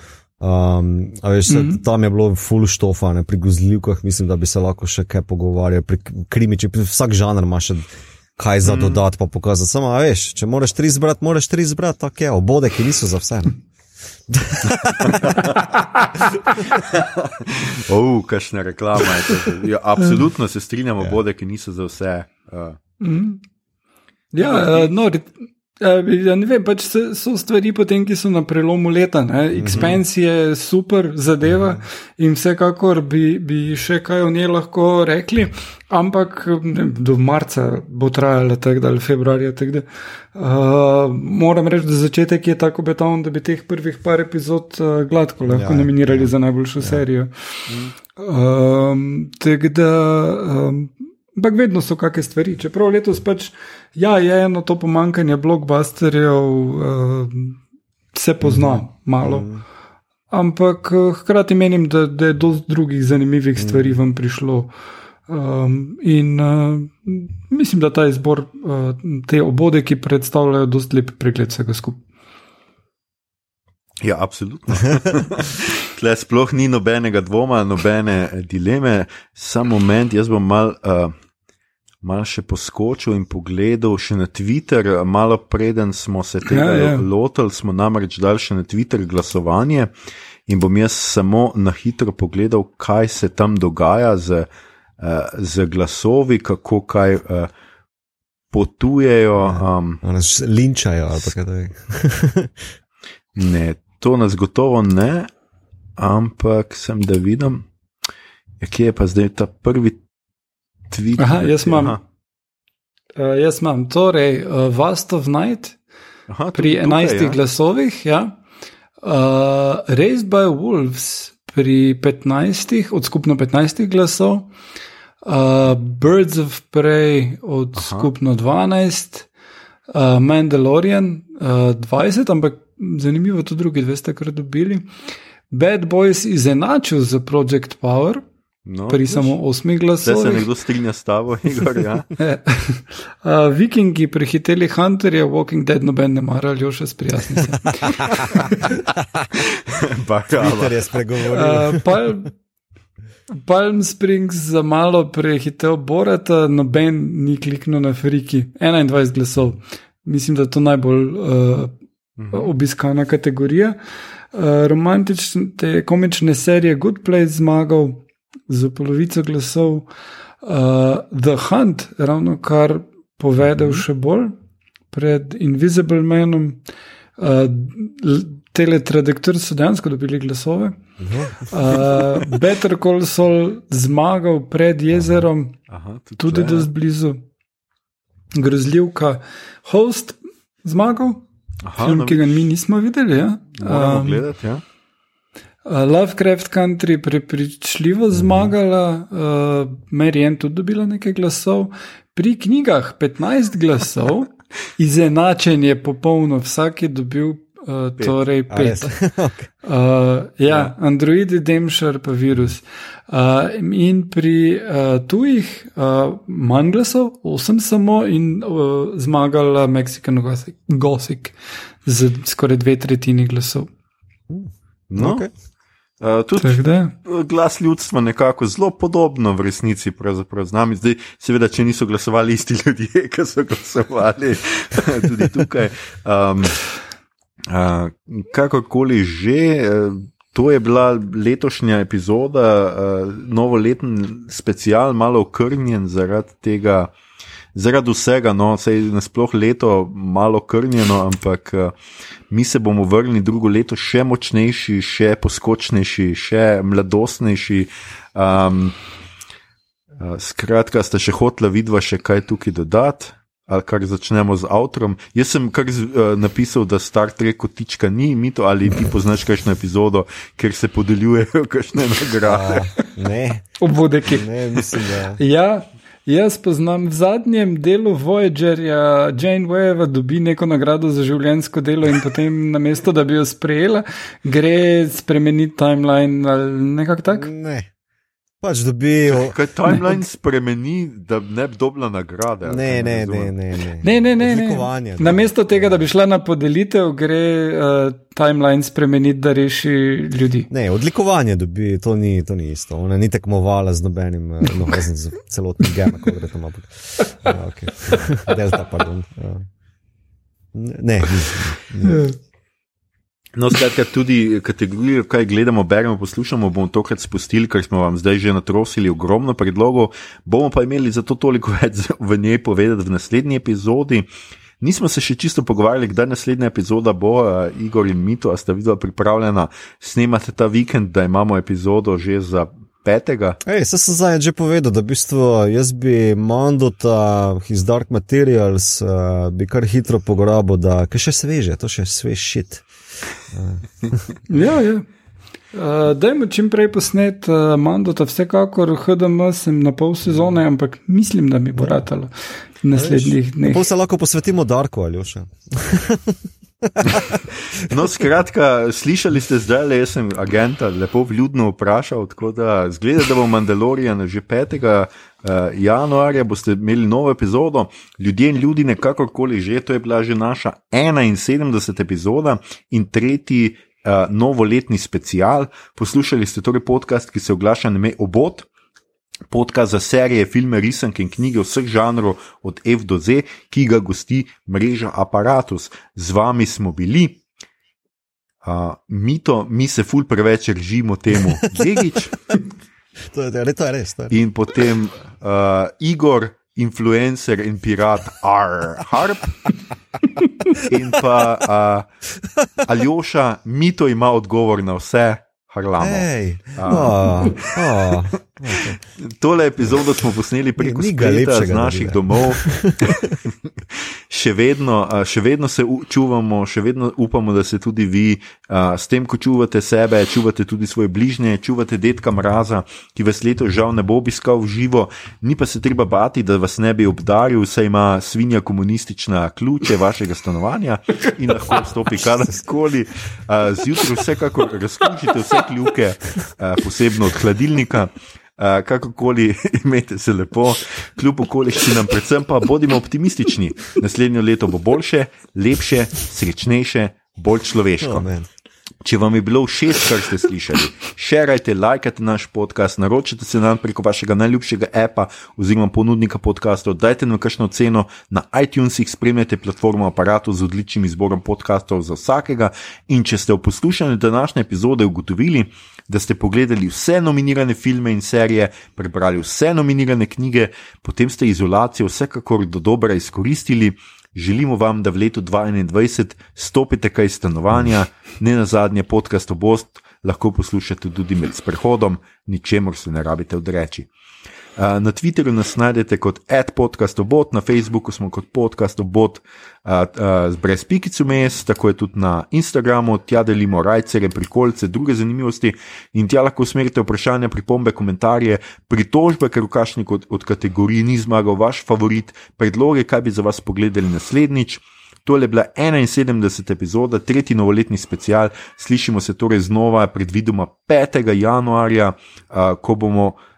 Um, veš, mm -hmm. Tam je bilo full štofa, ne, pri gozljivkah mislim, da bi se lahko še kaj pogovarjali, pri krimiči, vsak žanr ima še kaj za mm. dodati, pa pokazati. Samo, veš, če moraš tri zbrati, moraš tri zbrati, tako je, obode, ki niso za vse.
oh, kakšna reklama je. Ja, absolutno se strinjamo, ja. obode, ki niso za vse. Uh.
Mm. Ja, uh, no, Ja, ne vem, pač so stvari, potem, ki so na prelomu leta. Expense je super zadeva in vsekakor bi, bi še kaj o njej lahko rekli, ampak ne, do marca bo trajalo, tako ali februarja. Tak da, uh, moram reči, da začetek je tako betoven, da bi teh prvih par epizod uh, gladko lahko ja, nominirali ja, za najboljšo ja. serijo. Um, tako da. Um, Ampak vedno so kakšne stvari. Čeprav letos pač ja, je eno to pomankanje blokbusterjev, uh, se pozna mm. malo. Mm. Ampak uh, hkrati menim, da, da je dosti drugih zanimivih stvari mm. vam prišlo. Um, in uh, mislim, da ta izbor, uh, te obode, ki predstavljajo dosti lep pregled vsega skupaj.
Ja, absolutno. Tle sploh ni nobenega dvoma, nobene dileme, samo moment, jaz bom mal. Uh, malo še poskočil in pogledal še na Twitter, malo preden smo se tega ja, ja. lotili, smo namreč dali še na Twitter glasovanje in bom jaz samo na hitro pogledal, kaj se tam dogaja z, uh, z glasovi, kako kaj. Uh, Potujejo. Um,
nas linčajo, ali kaj je.
ne, to nas gotovo ne, ampak sem da vidim, ja, kje je pa zdaj ta prvi
Twitter. Aha, jaz imam. Uh, jaz imam, torej, uh, Vast of Night Aha, pri 11 tukaj, ja. glasovih, ja. uh, Raised by Wolves pri 15, od skupno 15 glasov, uh, Birds of Prey od Aha. skupno 12, uh, Mandalorian uh, 20, ampak zanimivo, tudi drugi dve ste kar dobili. Bad Boys izenačil za Project Power. No, pri samo osmih glasovih.
Se nekdo strinja s tabo, Igor? Ja.
uh, Vikingi prehiteli Hunterja, Walking Dead, noben ne mara, ali še sprijasni se.
Twitter je spregovoril.
Uh, Palm Springs za malo prehitel Borata, noben ni kliknil na Friki. 21 glasov. Mislim, da je to najbolj uh, uh -huh. obiskana kategorija. Uh, romantične, komične serije Good Place zmagal za polovico glasov, uh, The Hunt, ravno kar povedal mhm. še bolj pred Invisible Manom. Uh, Teletradektor so dejansko dobili glasove. Uh, Better Call Saul zmagal pred jezerom, aha, aha, tudi, tudi da je blizu. Grozljivka, host zmagal, aha, film, no, ki ga mi nismo videli. Ja?
Um, gledati, ja.
Lovecraft Country prepričljivo zmagala, uh, Mary Ann tudi dobila nekaj glasov, pri knjigah 15 glasov, izenačen je popolno, vsak je dobil uh, torej 5. okay. uh, ja, ja. Android, Demšar, pa virus. Uh, in pri uh, tujih uh, manj glasov, 8 samo, in uh, zmagala Mexican Gothic z skoraj dve tretjini glasov.
No, okay. Uh, tudi glas ljudstva nekako zelo podobno v resnici z nami. Zdaj, seveda, če niso glasovali isti ljudje, ki so glasovali tudi tukaj. Um, uh, kakorkoli že, uh, to je bila letošnja epizoda, uh, novoleten special, malo okrnjen zaradi tega zaradi vsega, no, se je nasploh leto malo krnjeno, ampak uh, mi se bomo vrnili drugo leto še močnejši, še poskočnejši, še mladostnejši. Um, uh, skratka, ste še hotla vidva še kaj tukaj dodati. Ali kar začnemo z avtom. Jaz sem kar uh, napisal, da Star Trek kotička ni mito, ali ti poznaš kakšno epizodo, kjer se podeljujejo kakšne nagrade.
Ne,
obvodeki.
Ne, mislim, da.
Ja, Jaz poznam v zadnjem delu Voyagerja, Jane Wave dobi neko nagrado za življenjsko delo in potem na mesto, da bi jo sprejela, gre spremeniti timeline ali nekako tako.
Ne. Pač dobijo.
Kaj timeline spremeni, da ne bi dobila nagrade? ali
Ne, ne, ne, ne. ne.
Ne, ne, ne.
Odlikovanje,
ne.
da.
Namesto tega, da bi šla na podelitev, gre uh, timeline spremeniti, da reši ljudi.
Ne, odlikovanje dobi, to ni, to ni isto. Ona ni tekmovala z nobenim, eh, no, z celotnim gemom, kako gre tam. ampak- Ja, okay. Delta, pardon. Ja. Ne, ni, ni.
No, skratka, tudi kategorijo, kaj gledamo, beremo, poslušamo, bomo tokrat spustili, ker smo vam zdaj že natrosili ogromno predlogov. Bomo pa imeli zato toliko več v njej povedati v naslednji epizodi. Nismo se še čisto pogovarjali, kdaj naslednja epizoda bo, Igor in Mito, a sta videla pripravljena snemati ta vikend, da imamo epizodo že za petega.
Ej, se sem zdaj že povedal, da v bistvu jaz bi Mandota iz Dark Materials uh, bi kar hitro pograbil, da je še sveže, to še svež šit.
Ja, ja. Uh, dajmo čim prej posnet uh, Mandota, vsekakor HDM sem na pol sezone, ampak mislim, da mi bo ratalo v naslednjih dneh.
Pa se lahko posvetimo Darku ali še.
No, skratka, slišali ste zdaj, le jaz sem agenta lepo vljudno vprašal, tako da zgleda, da bo Mandalorian že 5. Uh, januarja, boste imeli novo epizodo, ljudje in ljudi, kakorkoli že, to je bila že naša 71. epizoda in tretji uh, novoletni special. Poslušali ste torej podcast, ki se oglaša na ime Obot. Podcast za serije, filme, risanke in knjige vseh žanrov, od F do Z, ki ga gosti mreža Apparatus. Z vami smo bili, uh, mito, mi se ful preveč režimo temu, Jegič
To je, to je res. To je.
in potem uh, Igor, influencer in pirat R. Harp. In pa uh, Aljoša, mito ima odgovor na vse, harlamo.
Ej, oh, oh.
Tole epizodo smo posneli preko
Ni ga
spleta
lepšega
z naših domov. še, vedno, še vedno se čuvamo, še vedno upamo, da se tudi vi s tem, ko čuvate sebe, čuvate tudi svoje bližnje, čuvate detka mraza, ki vas leto žal ne bo obiskal v živo. Ni pa se treba bati, da vas ne bi obdaril, saj ima svinja komunistična ključe vašega stanovanja in lahko vstopi kadarkoli. Zjutraj vsekakor razključite vse kljuke, posebno od hladilnika. Uh, kakorkoli imejte se lepo, kljub okoliščinam, predvsem pa bodimo optimistični. Naslednje leto bo boljše, lepše, srečnejše, bolj človeško.
Oh, man.
Če vam je bilo všeč, kar ste slišali, širite, lajkajte naš podcast, naročite se nam preko vašega najljubšega apa oziroma ponudnika podcastov, dajte nam kakšno ceno na iTunesih, spremljajte platformo aparatu z odličnim izborom podcastov za vsakega. In če ste v poslušanju današnje epizode ugotovili, da ste pogledali vse nominirane filme in serije, prebrali vse nominirane knjige, potem ste izolacijo vsekakor do dobra izkoristili. Želimo vam, da v letu 2021 stopite kaj iz stanovanja, ne na zadnje podcast obost, lahko poslušate tudi med sprehodom, ničemur se ne rabite odreči. Uh, Na Twitterju nas najdete kot adpodcastobot, na Facebooku smo kot podcastobot uh, uh, brez pikic vmes, tako je tudi na Instagramu, tja delimo rajcere, prikolce, druge zanimivosti in tja lahko usmerite vprašanja, pripombe, komentarje, pritožbe, ker v kašni od, od kategorij ni zmagal vaš favorit, predloge, kaj bi za vas pogledali naslednjič. To je bila 71. epizoda, tretji novoletni special. Slišimo se torej znova, predvidoma 5. januarja, uh, ko bomo uh,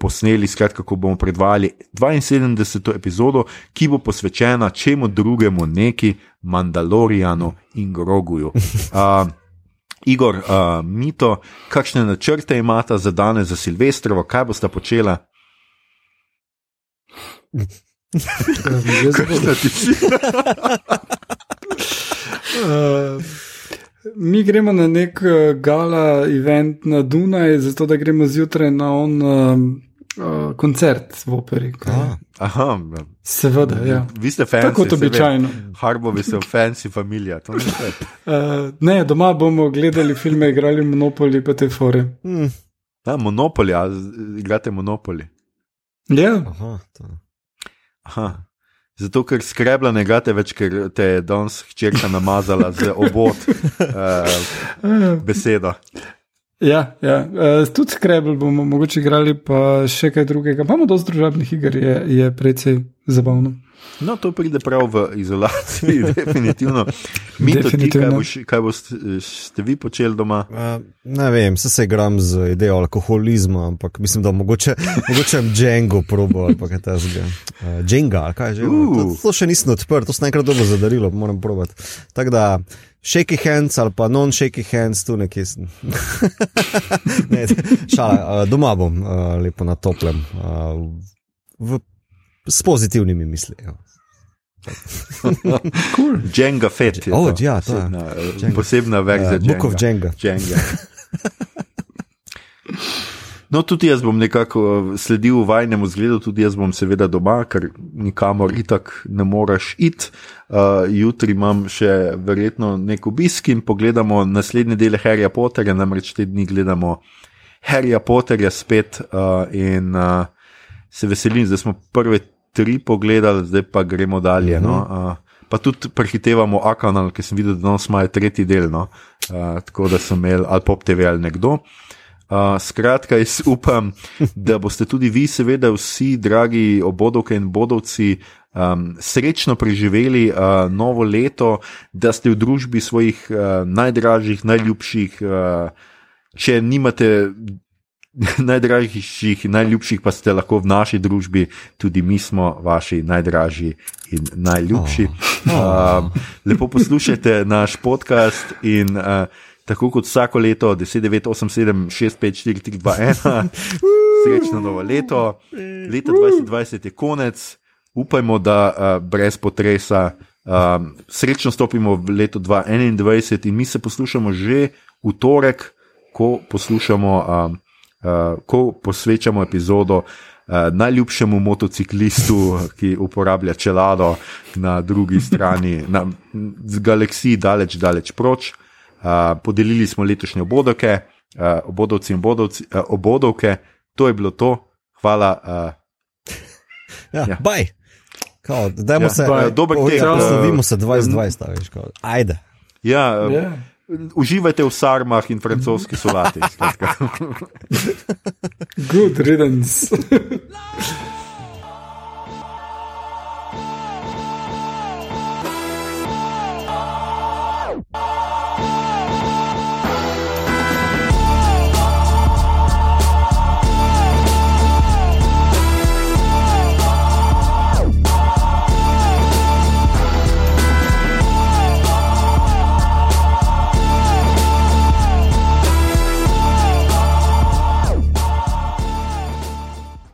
posneli, skratka, ko bomo predvajali 72. epizodo, ki bo posvečena čemu drugemu, neki Mandalorijanu in Groguju. Uh, Igor, uh, Mito, kakšne načrte imata za danes, za Silvestrovo, kaj boste počela?
Jaz bom-
Kakšna ti?
Uh, mi gremo na nek uh, gala event na Dunaj, zato da gremo zjutraj na on um, uh, koncert v operi.
Ah,
Aha,
Seveda, ja.
vi ste fancy.
Tako kot običajno.
Harbovi so fancy familija.
Uh, ne, doma bomo gledali filme, igrali Monopoly, pa te fore.
mm,
Ja, monopoli, a igrate monopoli.
Ja,
aha, to.
Aha. Zato, ker skrebla ne gate več, ker te je danes hčerka namazala z obot uh,
uh,
besedo.
ja, ja. Uh, tudi Scrabble bomo mogoče igrali, pa še kaj drugega. Imamo dosti družabnih iger, je, je precej zabavno.
No, to pride prav v izolaciji, definitivno. Mi to ti, kaj, boš, kaj boste ste vi počeli doma?
Uh, ne vem, se se igram z idejo alkoholizma, ampak mislim, da mogoče, mogoče Django probo ali kaj tasega. Uh, Django, ali kaj že.
Uh.
To, to še nisem odprl, to sem enkrat dobro zadarilo, moram probati. Tako da, shaky hands ali pa non-shaky hands, tu nekje sem. ne, šala, doma bom, lepo na toplem, v, s pozitivnimi mislijo.
Cool.
Dženga Fett. je
Oh,
to.
ja, to je.
posebna, eh,
Django.
posebna verzija.
Uh, Book of.
Dženga. No, tudi jaz bom nekako eh, sledil vajnemu zgledu, tudi jaz bom seveda doma, ker nikamor itak ne moreš iti. Uh, jutri imam še verjetno nek obisk in pogledamo naslednje dele Harryja Potterja, namreč te dni gledamo Harryja Potterja spet uh, in uh, se veselim, da smo prve tri pogledali, zdaj pa gremo dalje. No? Uh, pa tudi prehitevamo A-kanal, ki sem videl, da danes imajo tretji del, no? uh, tako da sem imel ali Pop TV ali nekdo. Uh, skratka, jaz upam, da boste tudi vi, seveda, vsi dragi obodovke in bodovci, um, srečno preživeli uh, novo leto, da ste v družbi svojih uh, najdražjih, najljubših, uh, če nimate najdražjih in najljubših, pa ste lahko v naši družbi, tudi mi smo vaši najdražji in najljubši. Um, lepo poslušajte naš podcast in uh, tako kot vsako leto, 10, 9, 8, 7, 6, 5, 4, 3, 2, 1, srečno novo leto. Leto 2020 je konec, upajmo, da uh, brez potresa. Um, srečno stopimo v leto 2021 in mi se poslušamo že v torek, ko poslušamo, um, uh, ko posvečamo epizodo uh, najljubšemu motociklistu, ki uporablja čelado na drugi strani, na galaksiji daleč, daleč proč. Uh, podelili smo letošnje obodovke, uh, obodovci in obodovci, uh, obodovke, to je bilo to. Hvala. Uh,
Ja,
Ja.
ja. Baj. Kao, dajmo
Ja,
ja, se.
Dober tek,
Poslovimo
eh,
se 2020, a veš, kao. ajde.
ja,
Yeah.
Uživajte v sarmah in francoski solati.
Good riddance.